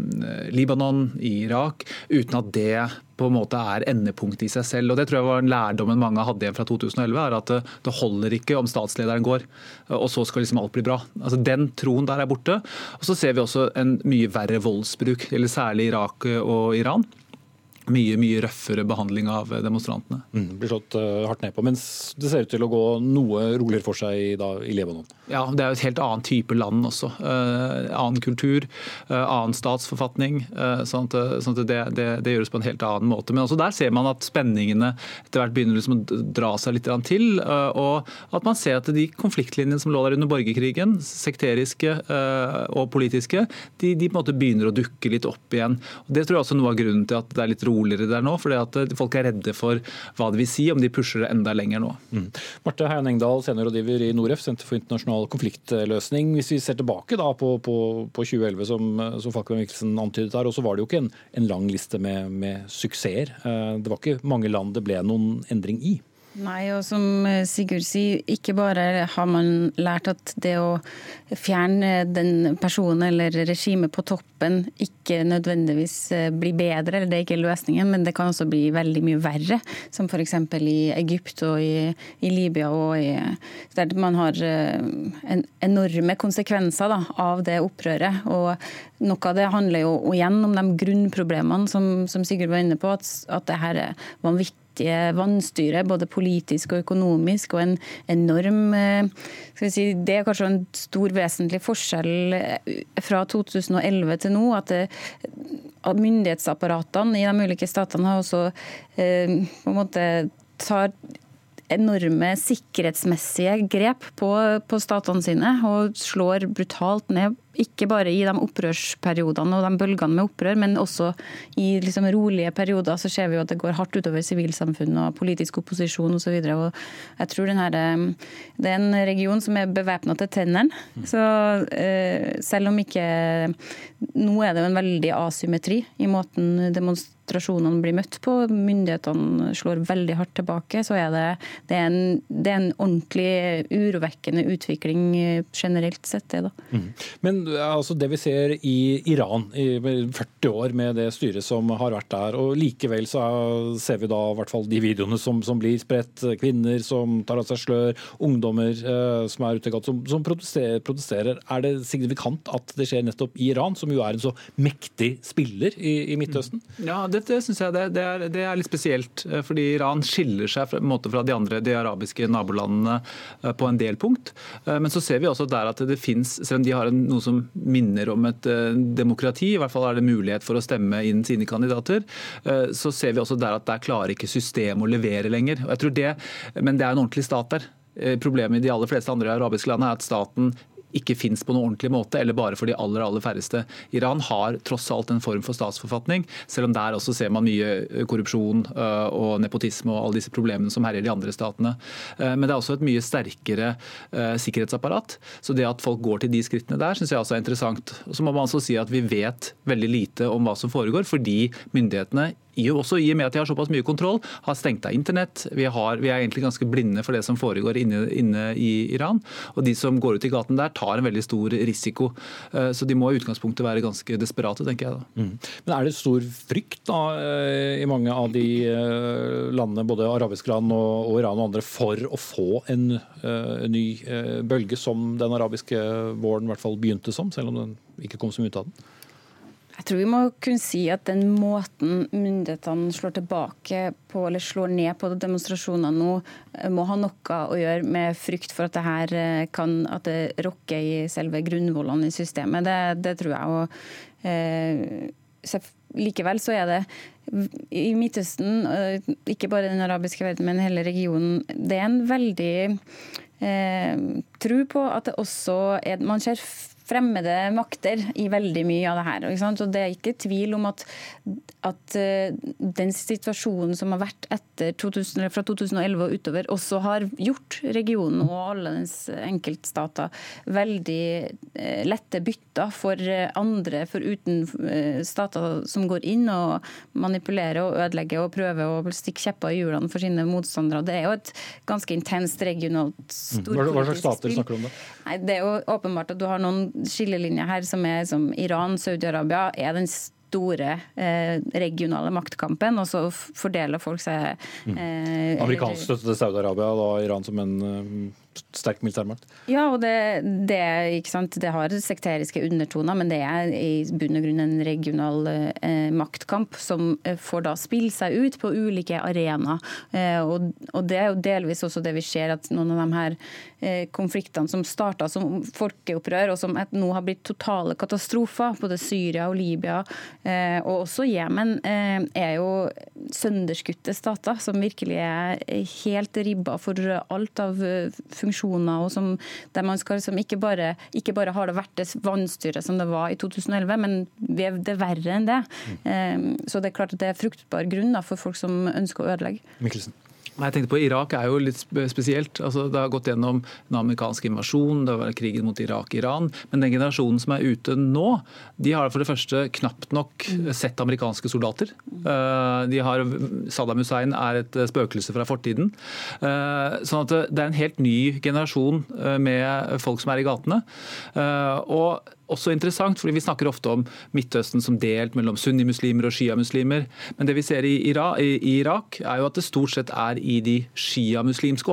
Libanon, i Irak, uten at det på en måte er endepunktet i seg selv. Og Det tror jeg var lærdommen mange hadde igjen fra 2011. er At det holder ikke om statslederen går, og så skal liksom alt bli bra. Altså Den troen der er borte. Og Så ser vi også en mye verre voldsbruk, eller særlig Irak og Iran. Mye mye røffere behandling av demonstrantene. Mm, blir slått uh, hardt ned på, Mens det ser ut til å gå noe roligere for seg i, da, i Libanon. Ja, Det er jo et helt annet type land også. Uh, annen kultur, uh, annen statsforfatning. sånn at, sånn at det, det, det, gjøres på en helt annen måte. Men også der ser man at spenningene etter hvert begynner liksom å dra seg litt til. og at man ser at de konfliktlinjene som lå der under borgerkrigen, sekteriske og politiske, de, de, på en måte begynner å dukke litt opp igjen. Og det tror jeg også er noe av grunnen til at det er litt rolig roligere der nå. fordi at eh, folk er redde for hva det vil si om de pusher det enda lenger nå. Mm. Marte Heian Engdahl, seniorrådgiver i Noref, Senter for internasjonal konfliktløsning. Hvis vi ser tilbake da på, på, på 2011, som, som Falkman Mikkelsen antydet her, så var det jo ikke en, en lang liste med, med suksesser. Eh, det var ikke mange land det ble noen endring i. Nei, og som eh, Sigurd sier, ikke bare har man lært at det å fjerne den personen eller regimet på toppen ikke nødvendigvis eh, blir bedre, eller det er ikke løsningen, men det kan også bli veldig mye verre. Som f.eks. i Egypt og i, i Libya, og i, der man har eh, en, enorme konsekvenser da, av det opprøret. Og noe av det handler jo igjen om de grunnproblemene som, som Sigurd var inne på, at, at det her er vanvittig vanvittige vannstyret, både politisk og økonomisk, og en enorm eh, si, Det er kanskje en stor vesentlig forskjell eh, fra 2011 til nå. at, det, Myndighetsapparatene i de ulike statene har også eh, på en måte tar enorme sikkerhetsmessige grep på, på statene sine og slår brutalt ned ikke bare i de opprørsperiodene og de bølgene med opprør, men også i liksom rolige perioder så ser vi jo at det går hardt utover sivilsamfunn og politisk opposisjon osv. Jeg tror Det er en region som er bevæpna til tennene. Så eh, selv om ikke Nå er det jo en veldig asymmetri i måten demonstrasjonene blir møtt på. Myndighetene slår veldig hardt tilbake. Så er det, det, er, en, det er en ordentlig urovekkende utvikling generelt sett, det. da. Mm. Men altså det vi ser i Iran i 40 år med det styret som har vært der, og likevel så ser vi da i hvert fall de videoene som, som blir spredt. Kvinner som tar av seg slør, ungdommer eh, som er ute som, som protesterer, protesterer, Er det signifikant at det skjer nettopp i Iran, som jo er en så mektig spiller i, i Midtøsten? Ja, det, det syns jeg det, det, er, det, er, litt spesielt. Eh, fordi Iran skiller seg fra, fra de andre de arabiske nabolandene eh, på en del punkt. Eh, men så ser vi også der at det fins, selv om de har en, noe som minner om et uh, demokrati, i hvert fall er det mulighet for å stemme inn sine kandidater, uh, så ser vi også der at der klarer ikke systemet å levere lenger. Og jeg tror det, Men det er en ordentlig stat der. Eh, problemet i de aller fleste andre arabiske land er at staten ikke fins på noen ordentlig måte, eller bare for de aller aller færreste. Iran har tross alt en form for statsforfatning, selv om der også ser man mye eh, korrupsjon eh, og nepotisme og alle disse problemene som herjer de andre statene. Eh, men det er også et mye sterkere sikkerhetsapparat. Så det at folk går til de skrittene der, syns jeg også er interessant. Så må man altså si at vi vet veldig lite om hva som foregår, fordi myndighetene også i og med at de har såpass mye kontroll, har stengt av internett. Vi, har, vi er egentlig ganske blinde for det som foregår inne, inne, i Iran. Og de som går ut i gaten der, tar en veldig stor risiko. Eh, så de må i utgangspunktet være ganske desperate, tenker jeg da. Mm. Men er det stor frykt da, eh, i mange av de eh, landene, både arabiske land og, Iran og andre, for å få en ny bølge som den arabiske våren i hvert fall begynte som, selv om den ikke kom så mye ut av den? Jeg tror vi må kunne si at den måten myndighetene slår tilbake på, eller slår ned på demonstrasjoner nå, eh, må ha noe å gjøre med frykt for at det her eh, kan at det rokker i selve grunnvollene i systemet. Det, det tror jeg. Og, eh, likevel så er det i Midtøsten, eh, ikke bare den arabiske verden, men hele regionen, det er en veldig eh, tro på at det også er Man ser fremmede makter i veldig mye av det her. Og det er ikke tvil om at, at uh, den situasjonen som har vært etter 2000, fra 2011 og utover, også har gjort regionen og alle dens enkeltstater veldig uh, lette bytter for uh, andre, for uten stater som går inn og manipulerer og ødelegger og prøver å stikke kjepper i hjulene for sine motstandere. Det er jo et ganske intenst regionalt storpolitisk Hva slags stater snakker du om det? Nei, det er jo åpenbart at du har noen skillelinjer her som er som Iran, Saudi-Arabia, er den store eh, regionale maktkampen, og så fordeler folk seg mm. eh, mm. Amerikansk støtte til Saudi-Arabia, da Iran som en eh, sterk militærmakt? Ja, og det, det, det, har sekteriske undertoner, men det er i bunn og grunn en regional eh, maktkamp som eh, får da spille seg ut på ulike arenaer. Eh, og, og, det er jo delvis også det vi ser, at noen av de her eh, konfliktene som starta som folkeopprør, og som nå har blitt totale katastrofer, både Syria og Libya eh, og også Jemen, eh, er jo sønderskutte stater som virkelig er helt ribba for alt av funksjoner, og som, der man skal liksom ikke, bare, ikke bare har det vært det vannstyret som det var i 2011, men det er verre enn det. Mm. Så det er klart at det er fruktbar grunn da, for folk som ønsker å ødelegge. Mikkelsen. Jeg tenkte på Irak er jo litt spesielt. Altså, det har gått gjennom den amerikanske invasjonen, det var krigen mot Irak og Iran. Men den generasjonen som er ute nå, de har for det første knapt nok sett amerikanske soldater. Eh, de har, Saddam Hussein er et spøkelse fra fortiden. Eh, sånn at det er en helt ny generasjon eh, med folk som er i gatene. Og også interessant, fordi Vi snakker ofte om Midtøsten som delt mellom sunnimuslimer og sjiamuslimer. Men det vi ser i Irak, er jo at det stort sett er i de sjiamuslimske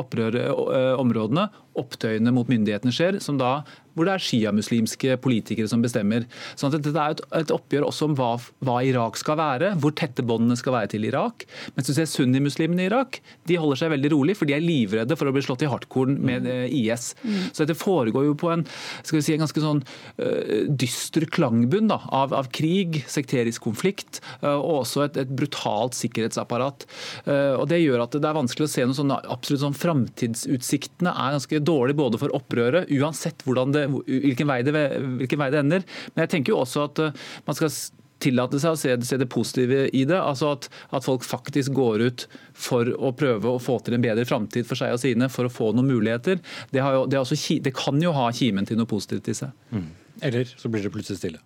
områdene opptøyene mot myndighetene skjer, som da hvor det er sjiamuslimske politikere som bestemmer. Sånn at Dette er et, oppgjør også om hva, hva, Irak skal være, hvor tette båndene skal være til Irak. Mens du ser sunnimuslimene i Irak de holder seg veldig rolig, for de er livredde for å bli slått i hardkorn med eh, IS. Så dette foregår jo på en, skal vi si, en ganske sånn uh, dyster klangbunn da, av, av, krig, sekterisk konflikt uh, og også et, et brutalt sikkerhetsapparat. Uh, og Det gjør at det er vanskelig å se noe sånn absolutt sånn Framtidsutsiktene er ganske dårlige både for opprøret, uansett hvordan det hvilken, vei det, hvilken vei det ender. Men jeg tenker jo også at eh, man skal tillate seg å se, se, det positive i det. altså at, at, folk faktisk går ut for å prøve å få til en bedre framtid for seg og sine, for å få noen muligheter. Det, jo, det, også, det kan jo ha kimen til noe positivt i seg. Mm. Eller så blir det plutselig stille.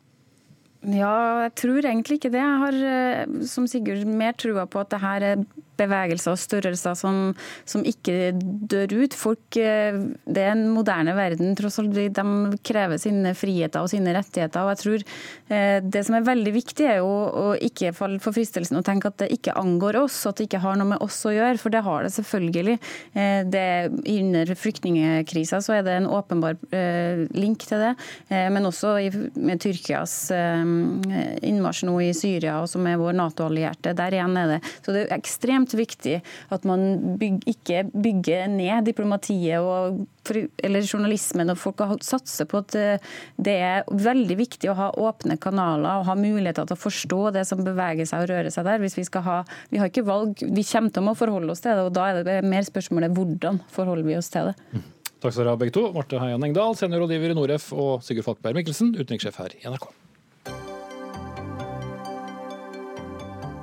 Ja, jeg tror egentlig ikke det. Jeg har eh, som Sigurd mer trua på at det her er bevegelser og størrelser som, som, ikke dør ut. Folk, eh, det er en moderne verden, tross alt. De krever sine friheter og sine rettigheter. og jeg tror eh, Det som er veldig viktig, er jo å ikke falle for fristelsen og tenke at det ikke angår oss, at det ikke har noe med oss å gjøre. For det har det selvfølgelig. Eh, det, under flyktningkrisa så er det en åpenbar link til det. Men også med Tyrkias innmarsj nå i Syria, og som er vår Nato-allierte. Der igjen er det. Så det er ekstremt ekstremt viktig at man byg, ikke bygger ned diplomatiet og, eller journalismen. og Folk har satser på at eh, det er veldig viktig å ha åpne kanaler og ha muligheter til å forstå det som beveger seg og rører seg der. Hvis Vi skal ha, vi har ikke valg, vi kommer til å forholde oss til det. og Da er det mer spørsmålet hvordan forholder vi oss til det. Mm. Takk skal dere ha begge to. Marte Heian Engdahl, seniorrådgiver i Noref, og Sigurd Falkberg Mikkelsen, utenrikssjef her i NRK.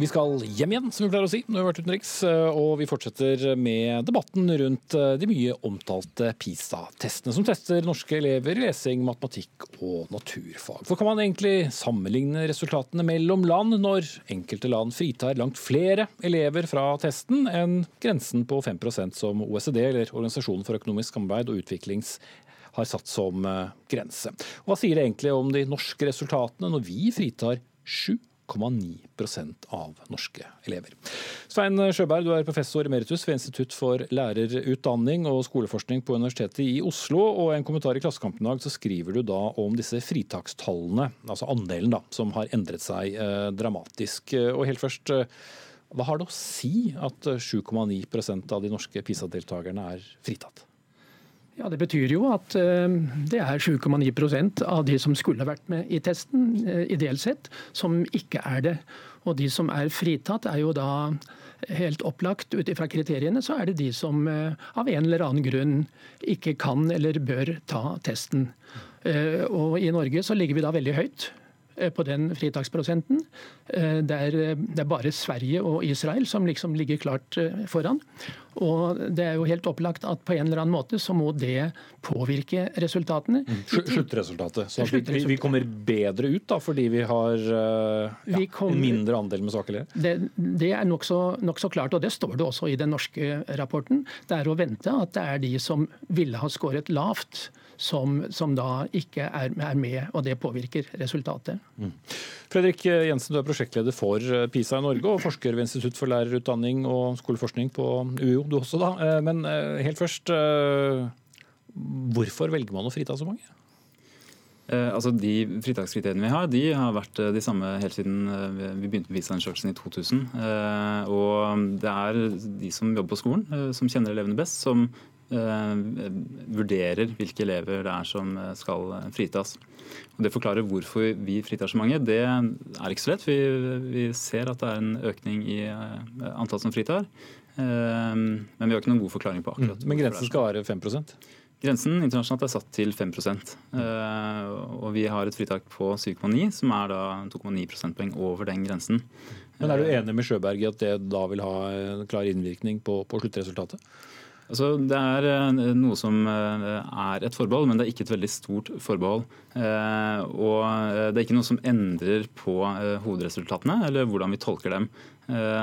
Vi skal hjem igjen, som vi pleier å si når vi har vært utenriks. Og vi fortsetter med debatten rundt eh, de mye omtalte PISA-testene, som tester norske elever i lesing, matematikk og naturfag. For kan man egentlig sammenligne resultatene mellom land når enkelte land fritar langt flere elever fra testen enn grensen på 5% som OECD, eller Organisasjonen for økonomisk samarbeid og utviklings har satt som eh, grense. Hva sier det egentlig om de norske resultatene når vi fritar sju 0,9% av norske elever. Svein Sjøberg, du er professor emeritus ved Institutt for lærerutdanning og skoleforskning på Universitetet i Oslo. og en kommentar i Klassekampen i dag så skriver du da om disse fritakstallene, altså andelen da, som har endret seg eh, dramatisk. Og helt først, eh, hva har det å si at 7,9% av de norske PISA-deltakerne er fritatt? Ja, Det betyr jo at uh, det er 7,9% av de som skulle vært med i testen, uh, ideelt sett, som ikke er det. Og de som er fritatt, er jo da helt opplagt ut ifra kriteriene, så er det de som uh, av en eller annen grunn ikke kan eller bør ta testen. Og i Norge så ligger vi da veldig høyt. På den fritaksprosenten. Det er, det er, bare Sverige og Israel som liksom ligger klart foran. Og det er jo helt opplagt at på en eller annen måte så må det påvirke resultatene. Mm. Sluttresultatet. Så vi, vi, kommer bedre ut da, fordi vi har ja, kom, en mindre andel med svake elever? Det, det er nokså nok så klart, og det står det også i den norske rapporten. Det er å vente at det er de som ville ha skåret lavt som, som da ikke er, er, med, og det påvirker resultatet. Mm. Fredrik Jensen, du er prosjektleder for eh, PISA i Norge og forsker ved Institutt for lærerutdanning og skoleforskning på UiO, du også da. Eh, men eh, helt først, hvorfor velger man å frita så mange? altså De fritakskriteriene vi har, de har vært de samme helt siden vi begynte med PISA-undersøkelsen i 2000. Og Det er de som jobber på skolen, som kjenner elevene best, som vurderer hvilke elever det er som eh, skal eh, fritas. Og Det forklarer hvorfor vi fritar så mange. Det er ikke så lett. Vi, vi ser at det er en økning i antall som fritar. Men vi har ikke noen god forklaring på akkurat mm. Men grensen skal være 5% Grensen internasjonalt er satt til 5% og Vi har et fritak på 7,9, som er da 2,9 prosentpoeng over den grensen. Men Er du enig med Sjøberg i at det da vil ha en klar innvirkning på, på sluttresultatet? Altså, det er eh, noe som eh, er et forbehold, men det er ikke et veldig stort forbehold. Eh, og det er ikke noe som endrer på hovedresultatene, eller hvordan vi tolker dem.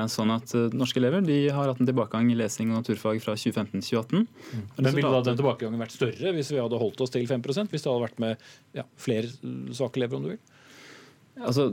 Sånn at Norske elever har hatt en tilbakegang i lesing og naturfag fra 2015 til 2018. Mm. Men Ville da den tilbakegangen vært større hvis vi hadde holdt oss til 5% hvis det hadde vært med ja, flere svake elever, om du vil? Altså,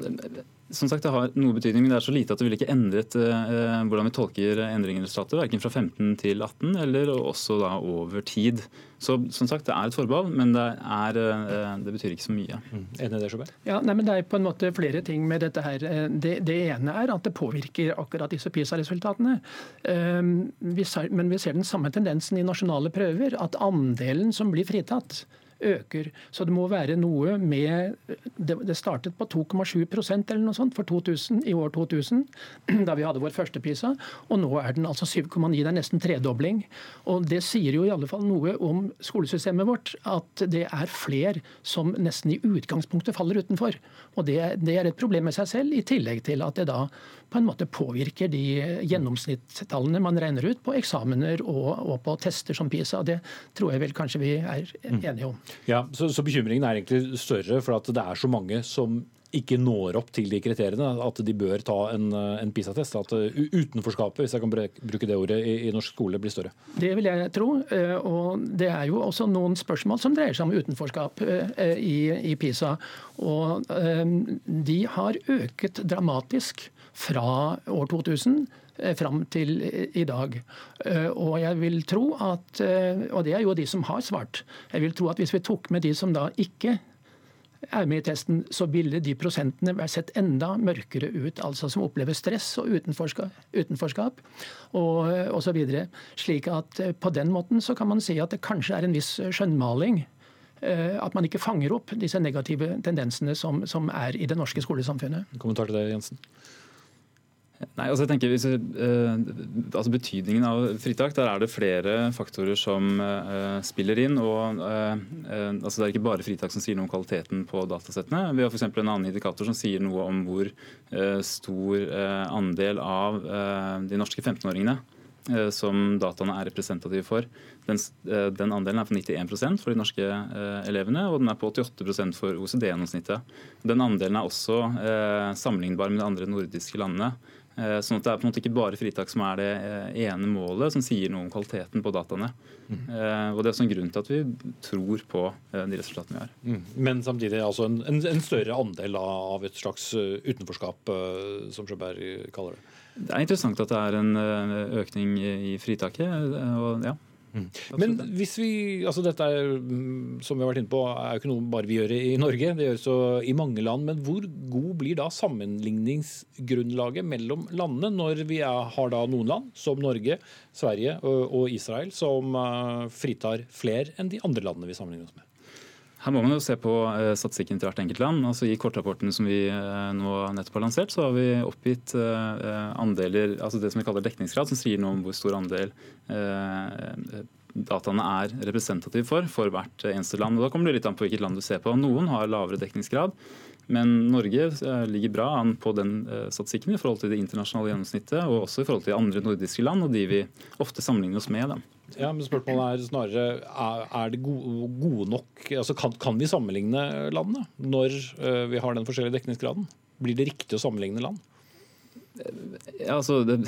som sagt, Det har noe betydning, men det er så lite at det vil ikke endret eh, hvordan vi tolker endringen i resultatet. Verken fra 15 til 18, eller også da over tid. Så som sagt, Det er et forbehold, men det, er, eh, det betyr ikke så mye. Mm. Enig i det, Sjøberg? Ja, nei, men Det er på en måte flere ting med dette. her. Eh, det, det ene er at det påvirker akkurat disse PISA-resultatene. Um, men vi ser den samme tendensen i nasjonale prøver, at andelen som blir fritatt, øker. Så det må være noe med Det startet på 2,7% eller noe sånt for 2000, i år 2000, (clears throat) da vi hadde vår første PISA. Og nå er den altså 7,9. Det er nesten tredobling. Og det sier jo i alle fall noe om skolesystemet vårt. At det er fler som nesten i utgangspunktet faller utenfor. Og det, det er et problem med seg selv, i tillegg til at det da på en måte påvirker de gjennomsnittstallene man regner ut på eksamener og, og på tester som PISA. Det tror jeg vel kanskje vi er mm. enige om. Ja, så, så bekymringen er egentlig større for at det er så mange som ikke når opp til de kriteriene, at de bør ta en, en PISA-test. At utenforskapet, hvis jeg kan bruke det ordet, i, i, norsk skole blir større. Det vil jeg tro. Eh, og det er jo også noen spørsmål som dreier seg om utenforskap eh, i, i PISA. Og eh, de har øket dramatisk fra år 2000 fram til i dag. Og jeg vil tro at, og det er jo de som har svart, jeg vil tro at hvis vi tok med de som da ikke er med i testen, så ville de prosentene vært sett enda mørkere ut. Altså som opplever stress og utenforskap, utenforskap og osv. Slik at eh, på den måten så kan man si at det kanskje er en viss skjønnmaling. Eh, at man ikke fanger opp disse negative tendensene som, som er i det norske skolesamfunnet. Kommentar til det, Jensen? Nei, altså jeg tenker hvis, uh, altså Betydningen av fritak, der er det flere faktorer som uh, spiller inn. og uh, altså Det er ikke bare fritak som sier noe om kvaliteten på datasettene. Vi har f.eks. en annen indikator som sier noe om hvor stor andel av de norske 15-åringene som dataene er representative for. Den, den, andelen er på 91% for de norske elevene, og den er på 88% for OECD-gjennomsnittet. Den andelen er også sammenlignbar med de andre nordiske landene. Eh, sånn at Det er på en måte ikke bare fritak som er det eh, ene målet som sier noe om kvaliteten på dataene. Mm. Og Det er også en grunn til at vi tror på de resultatene vi har. Mm. Men samtidig altså en, en, større andel av et slags utenforskap, som Sjøberg kaller det? Det er interessant at det er en økning i fritaket. og ja, Mm. Men hvis vi, altså dette er, mm, som vi har vært inne på, er jo ikke noe bare vi gjør i Norge, det gjøres jo i mange land. Men hvor god blir da sammenligningsgrunnlaget mellom landene når vi er, har da noen land, som Norge, Sverige og, og Israel, som uh, fritar flere enn de andre landene vi sammenligner oss med? Her må man jo se på uh, statistikken til hvert enkelt land. Altså I kortrapporten som vi uh, nå nettopp har lansert, så har vi oppgitt uh, andeler, altså det som vi kaller dekningsgrad, som sier noe om hvor stor andel dataene er representative for for hvert eneste land. Og Da kommer det litt an på hvilket land du ser på. Noen har lavere dekningsgrad, Men Norge ligger bra an på den statistikken i forhold til det internasjonale gjennomsnittet, og også i forhold til andre nordiske land, og de vi ofte sammenligner oss med. Da. Ja, men Spørsmålet er snarere er det gode, nok altså kan, kan, vi sammenligne landene når vi har den forskjellige dekningsgraden? Blir det riktig å sammenligne land? Altså, det,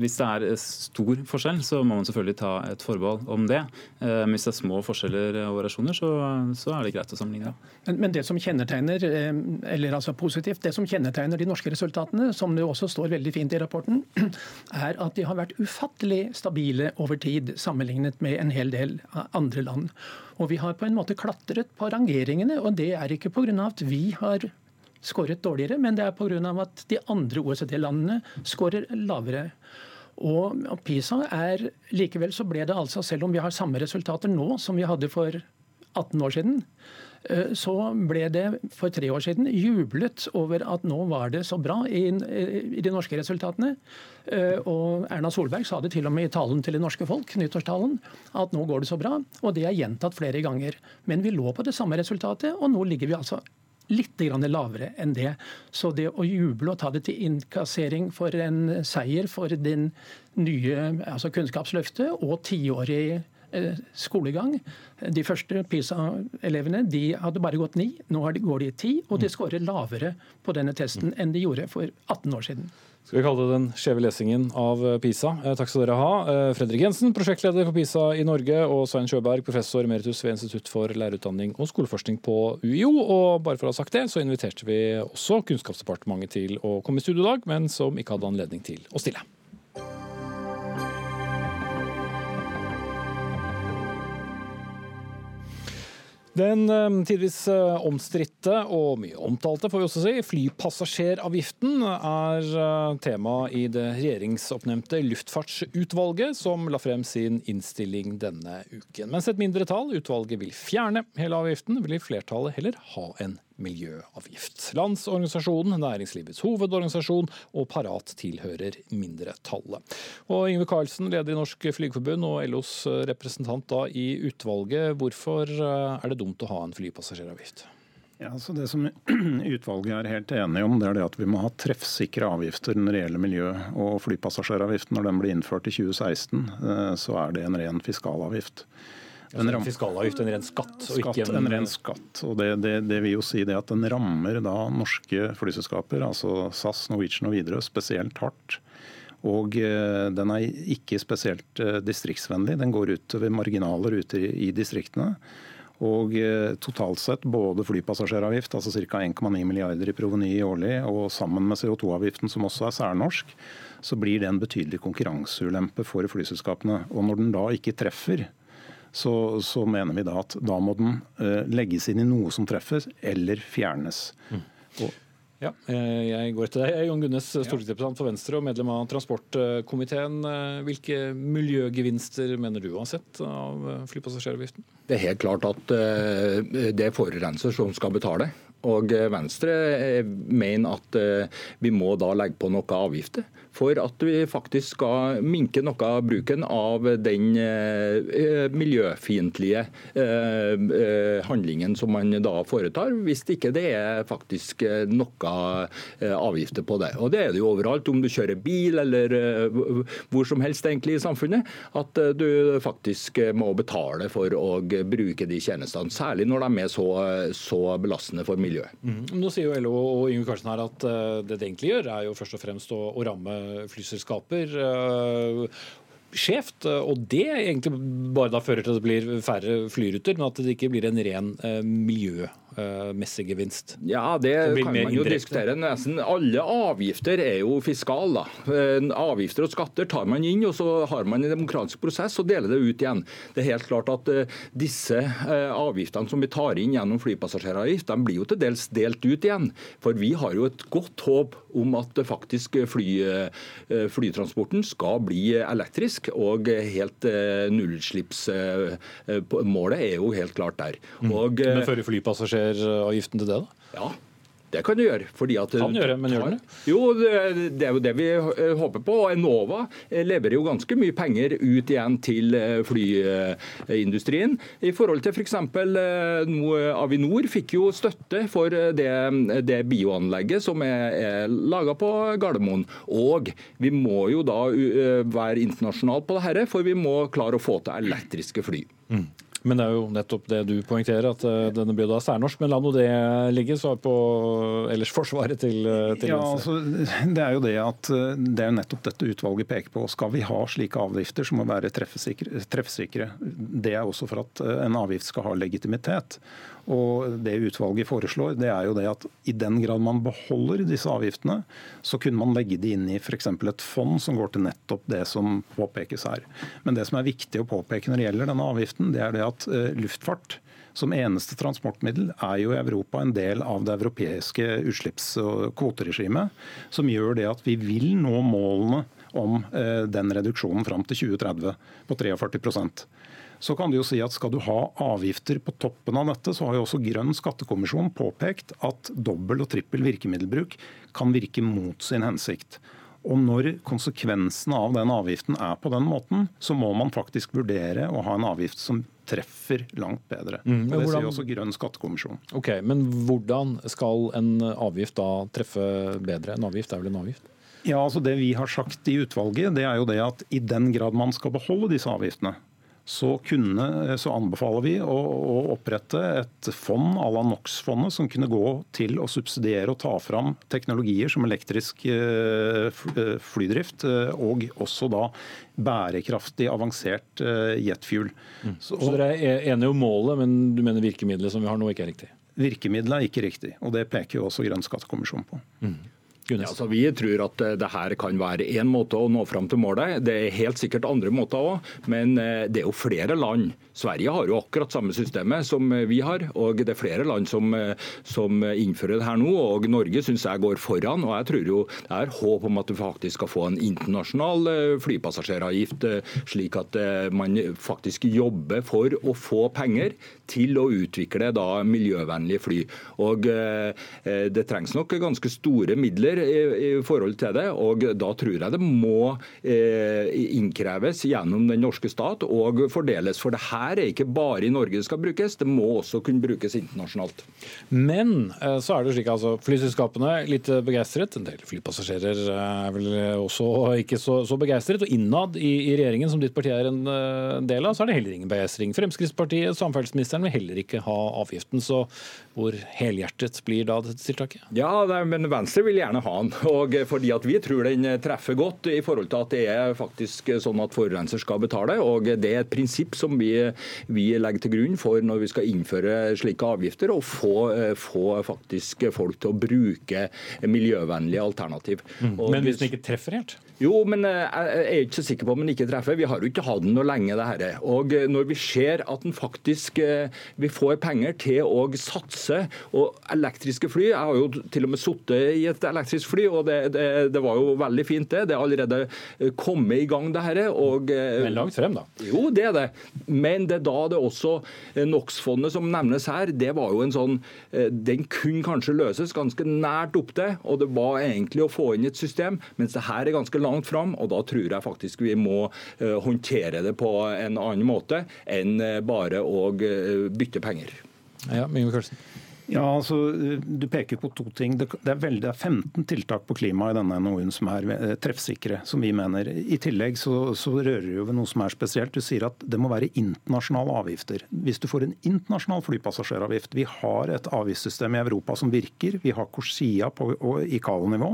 hvis det er stor forskjell, så må man selvfølgelig ta et forbehold om det. Eh, men hvis det er små forskjeller og variasjoner, så, så er det greit å sammenligne. Men, men, det som kjennetegner eh, eller altså positivt, det som kjennetegner de norske resultatene, som det også står veldig fint i rapporten, (clears throat) er at de har vært ufattelig stabile over tid sammenlignet med en hel del andre land. Og vi har på en måte klatret på rangeringene, og det er ikke pga. at vi har skåret dårligere, men det er pga. at de andre OECD-landene skårer lavere. Og PISA er Likevel så ble det altså, selv om vi har samme resultater nå som vi hadde for 18 år siden, eh, så ble det for tre år siden jublet over at nå var det så bra i, de norske resultatene. Eh, og Erna Solberg sa det til og med i talen til det norske folk, nyttårstalen, at nå går det så bra. Og det er gjentatt flere ganger. Men vi lå på det samme resultatet, og nå ligger vi altså litt lavere enn det. Så det å juble og ta det til innkassering for en seier for den nye altså Kunnskapsløftet og tiårig eh, skolegang. De første PISA-elevene de hadde bare gått ni, nå går de ti, og de skårer lavere på denne testen enn de gjorde for 18 år siden skal vi kalle det den skjeve lesingen av eh, PISA. Eh, takk skal dere ha. Eh, Fredrik Jensen, prosjektleder for PISA i Norge, og Svein Sjøberg, professor emeritus ved Institutt for lærerutdanning og skoleforskning på UiO. Og bare for å ha sagt det, så inviterte vi også Kunnskapsdepartementet til å komme i studio i dag, men som ikke hadde anledning til å stille. Den eh, tidvis eh, omstridte og mye omtalte får vi også si, flypassasjeravgiften er eh, tema i det regjeringsoppnevnte luftfartsutvalget, som la frem sin innstilling denne uken. Mens et mindretall, utvalget, vil fjerne hele avgiften, vil flertallet heller ha en miljøavgift. Landsorganisasjonen, næringslivets hovedorganisasjon og Parat tilhører mindretallet. Og Yngve Karlsen, leder i Norsk Flygerforbund og LOs representant da i utvalget. Hvorfor eh, er det dumt å ha en flypassasjeravgift? Ja, så Det som (clears throat) utvalget er helt enige om, det er det at vi må ha treffsikre avgifter når det gjelder miljø. Og flypassasjeravgiften, når den ble innført i 2016, eh, så er det en ren fiskalavgift. En ram... fiskalavgift, en ren skatt? skatt en... en... ren skatt. og det, det, det, vil jo si det at Den rammer da norske flyselskaper, altså SAS, Norwegian og Widerøe, spesielt hardt. Og eh, den er ikke spesielt eh, distriktsvennlig. Den går utover marginaler ute i, i distriktene. Og eh, totalt sett både flypassasjeravgift, altså ca. 1,9 milliarder i proveny årlig, og sammen med CO2-avgiften, som også er særnorsk, så blir det en betydelig konkurranseulempe for flyselskapene. Og når den da ikke treffer så, så, mener vi da at da må den uh, legges inn i noe som treffes, eller fjernes. Mm. Og, ja, eh, jeg går etter deg. Jon Gunnes, stortingsrepresentant for Venstre og medlem av transportkomiteen. Eh, hvilke miljøgevinster mener du har sett av flypassasjeravgiften? Det er helt klart at det er forurenser som skal betale. Og Venstre mener at vi må da legge på noe avgifter for at vi faktisk skal minke noe av bruken av den eh, miljøfiendtlige eh, eh, handlingen som man da foretar, hvis ikke det er faktisk noe avgifter på det. Og Det er det jo overalt, om du kjører bil eller hvor som helst egentlig i samfunnet, at du faktisk må betale for å bruke de tjenestene. Særlig når de er så, så belastende for miljøet. Mm. Nå sier jo LO og Yngve Karlsen her at det det egentlig gjør, er jo først og fremst å, å ramme flyselskaper eh, skjevt. Og det egentlig bare da fører til at det blir færre flyruter, men at det ikke blir en ren eh, miljø messig gevinst? Ja, det kan man jo diskutere. Nesten alle avgifter er jo fiskale. Avgifter og skatter tar man inn, og så har man en demokratisk prosess og deler det ut igjen. Det er helt klart at eh, disse eh, avgiftene som vi tar inn gjennom flypassasjeravgift, de blir jo til dels delt ut igjen. For vi har jo et godt håp om at faktisk fly, eh, flytransporten skal bli elektrisk, og helt nullutslippsmålet er jo helt klart der. Mm. Og, Men fører flypassasjer avgiften til det, da? Ja. Det kan du gjøre. fordi at... Kan gjøre, men gjør det? Jo, det, det er jo det vi eh, håper på. og Enova eh, leverer jo ganske mye penger ut igjen til eh, flyindustrien. I forhold til f.eks. Avinor fikk jo støtte for det, det bioanlegget som er, er laga på Gardermoen. Og vi må jo da være internasjonale på det dette, for vi må klare å få til elektriske fly. Mm. Men det er jo nettopp det du poengterer, at uh, denne blir da særnorsk. Men la nå det ligge. Svar på ellers Forsvaret til, eh, til ja, altså, Det er jo det at eh, det er jo nettopp dette utvalget peker på. Skal vi ha slike avgifter så må være treffsikre, treffsikre? Det er også for at en avgift skal ha legitimitet. Og Det utvalget foreslår, det er jo det at i den grad man beholder disse avgiftene, så kunne man legge de inn i f.eks. et fond som går til nettopp det som påpekes her. Men det som er viktig å påpeke når det gjelder denne avgiften, det er det at eh, luftfart som eneste transportmiddel er jo i Europa en del av det europeiske utslipps- og kvoteregimet, som gjør det at vi vil nå målene om eh, den reduksjonen fram til 2030 på 43 så kan du jo si at Skal du ha avgifter på toppen av dette, så har jo også Grønn skattekommisjon påpekt at dobbel og trippel virkemiddelbruk kan virke mot sin hensikt. Og Når konsekvensene av den avgiften er på den måten, så må man faktisk vurdere å ha en avgift som treffer langt bedre. Mm, Det hvordan... sier også Grønn skattekommisjon. Ok, Men hvordan skal en avgift da treffe bedre? En avgift er vel en avgift? Ja, altså Det vi har sagt i utvalget, det er jo det at i den grad man skal beholde disse avgiftene, så, kunne, så anbefaler vi å, å, opprette et fond à la NOx-fondet som kunne gå til å subsidiere og ta fram teknologier som elektrisk eh, eh, flydrift, eh, og også da bærekraftig, avansert jetfuel. Mm. Så, så dere er enige om målet, men du mener virkemidlet som vi har nå ikke er riktig? Virkemidlet er ikke riktig, og det peker jo også Grønn skattekommisjon på. Mm. Ja, altså, vi tror at eh, det her kan være én måte å nå fram til målet. Det er helt sikkert andre måter òg, men eh, det er jo flere land. Sverige har jo akkurat samme systemet som eh, vi har, og det er flere land som, som innfører det her nå. og Norge syns jeg går foran. og Jeg tror jo det er håp om at du faktisk skal få en internasjonal flypassasjeravgift, slik at man faktisk jobber for å få penger til å utvikle da miljøvennlige fly. Og Det trengs nok ganske store midler i, i, forhold til det. og Da tror jeg det må eh, innkreves gjennom den norske stat og fordeles. For det her er ikke bare i Norge det skal brukes, det må også kunne brukes internasjonalt. Men eh, så er det slik altså, flyselskapene litt begeistret. En del flypassasjerer er vel også ikke så, så begeistret. Og innad i, i, regjeringen, som ditt parti er en del av, så er det heller ingen begeistring. Fremskrittspartiet, samferdselsministeren, vil heller ikke ha avgiften. Så hvor helhjertet blir da dette tiltaket? Ja, men Venstre vil gjerne ha den. (laughs) Og fordi at Vi tror den treffer godt i forhold til at det er faktisk sånn at forurenser skal betale. og Det er et prinsipp som vi, vi legger til grunn for når vi skal innføre slike avgifter, og få, få faktisk folk til å bruke miljøvennlige alternativ. Mm. Men hvis den ikke treffer helt? Jo, men eh, jeg er ikke så sikker på om den ikke treffer. Vi har jo ikke hatt den noe lenge, det her. Og eh, når vi ser at den faktisk eh, vi får penger til å satse og elektriske fly Jeg har jo til og med sittet i et elektrisk fly, og det, det, det, var jo veldig fint, det. Det er allerede kommet i gang, det her. Og, men langt frem, da? Jo, det er det. Men det er da det også NOx-fondet som nevnes her, det var jo en sånn Den kunne kanskje løses ganske nært opp til, og det var egentlig å få inn et system, mens det her er ganske langt fram. Og da tror jeg faktisk vi må eh, håndtere det på en annen måte enn eh, bare å eh, bytte penger. Ja, Mingve Karlsen. Ja, altså, Du peker på to ting. Det er, veldig, det er 15 tiltak på klima i denne NOU-en som er eh, treffsikre, som vi mener. I tillegg så, så rører du ved noe som er spesielt. Du sier at det må være internasjonale avgifter. Hvis du får en internasjonal flypassasjeravgift Vi har et avgiftssystem i Europa som virker. Vi har Corsia på ICAO-nivå,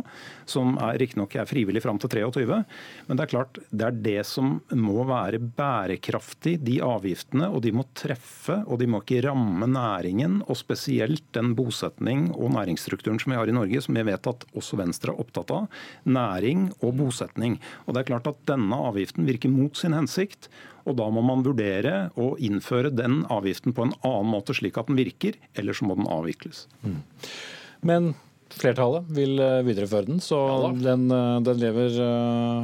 som riktignok er frivillig fram til 23. Men det er klart, det er det som må være bærekraftig, de avgiftene. Og de må treffe, og de må ikke ramme næringen. og spesielt den bosetning og næringsstrukturen som vi har i Norge, som jeg vet at også Venstre er opptatt av. Næring og bosetning. Og det er klart at Denne avgiften virker mot sin hensikt. og Da må man vurdere å innføre den avgiften på en annen måte, slik at den virker, eller så må den avvikles. Mm. Men flertallet vil eh, videreføre den, så den, eh, den, lever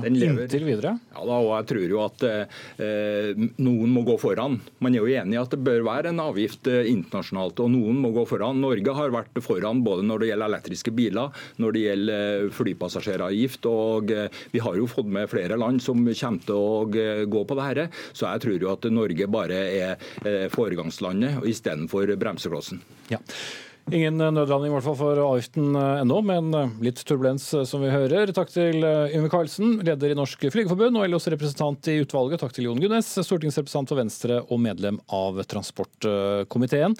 den, lever inntil videre. Ja da, og jeg tror jo at eh, noen må gå foran. Man er jo enig i at det bør være en avgift internasjonalt, og noen må gå foran. Norge har vært foran både når det gjelder elektriske biler, når det gjelder flypassasjeravgift, og vi har jo fått med flere land som kommer til å gå på det her. Så jeg tror jo at Norge bare er foregangslandet istedenfor bremseklossen. Ja. Ingen nødlanding i hvert fall for avgiften eh, ennå, men eh, litt turbulens eh, som vi hører. Takk til Yngve Karlsen, leder i Norsk Flygerforbund, og LOs representant i utvalget. Takk til Jon Gunnes, stortingsrepresentant for Venstre og medlem av transportkomiteen.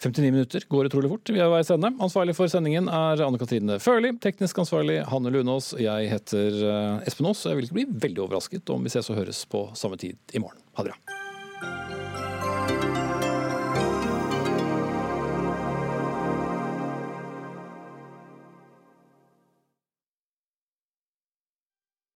59 minutter går utrolig fort. Vi er veis ende. Ansvarlig for sendingen er Anne Katrine Førli. Teknisk ansvarlig Hanne Lunås. Jeg heter Espen Aas. Jeg vil ikke bli veldig overrasket om vi ses og høres på samme tid i morgen. Ha det bra.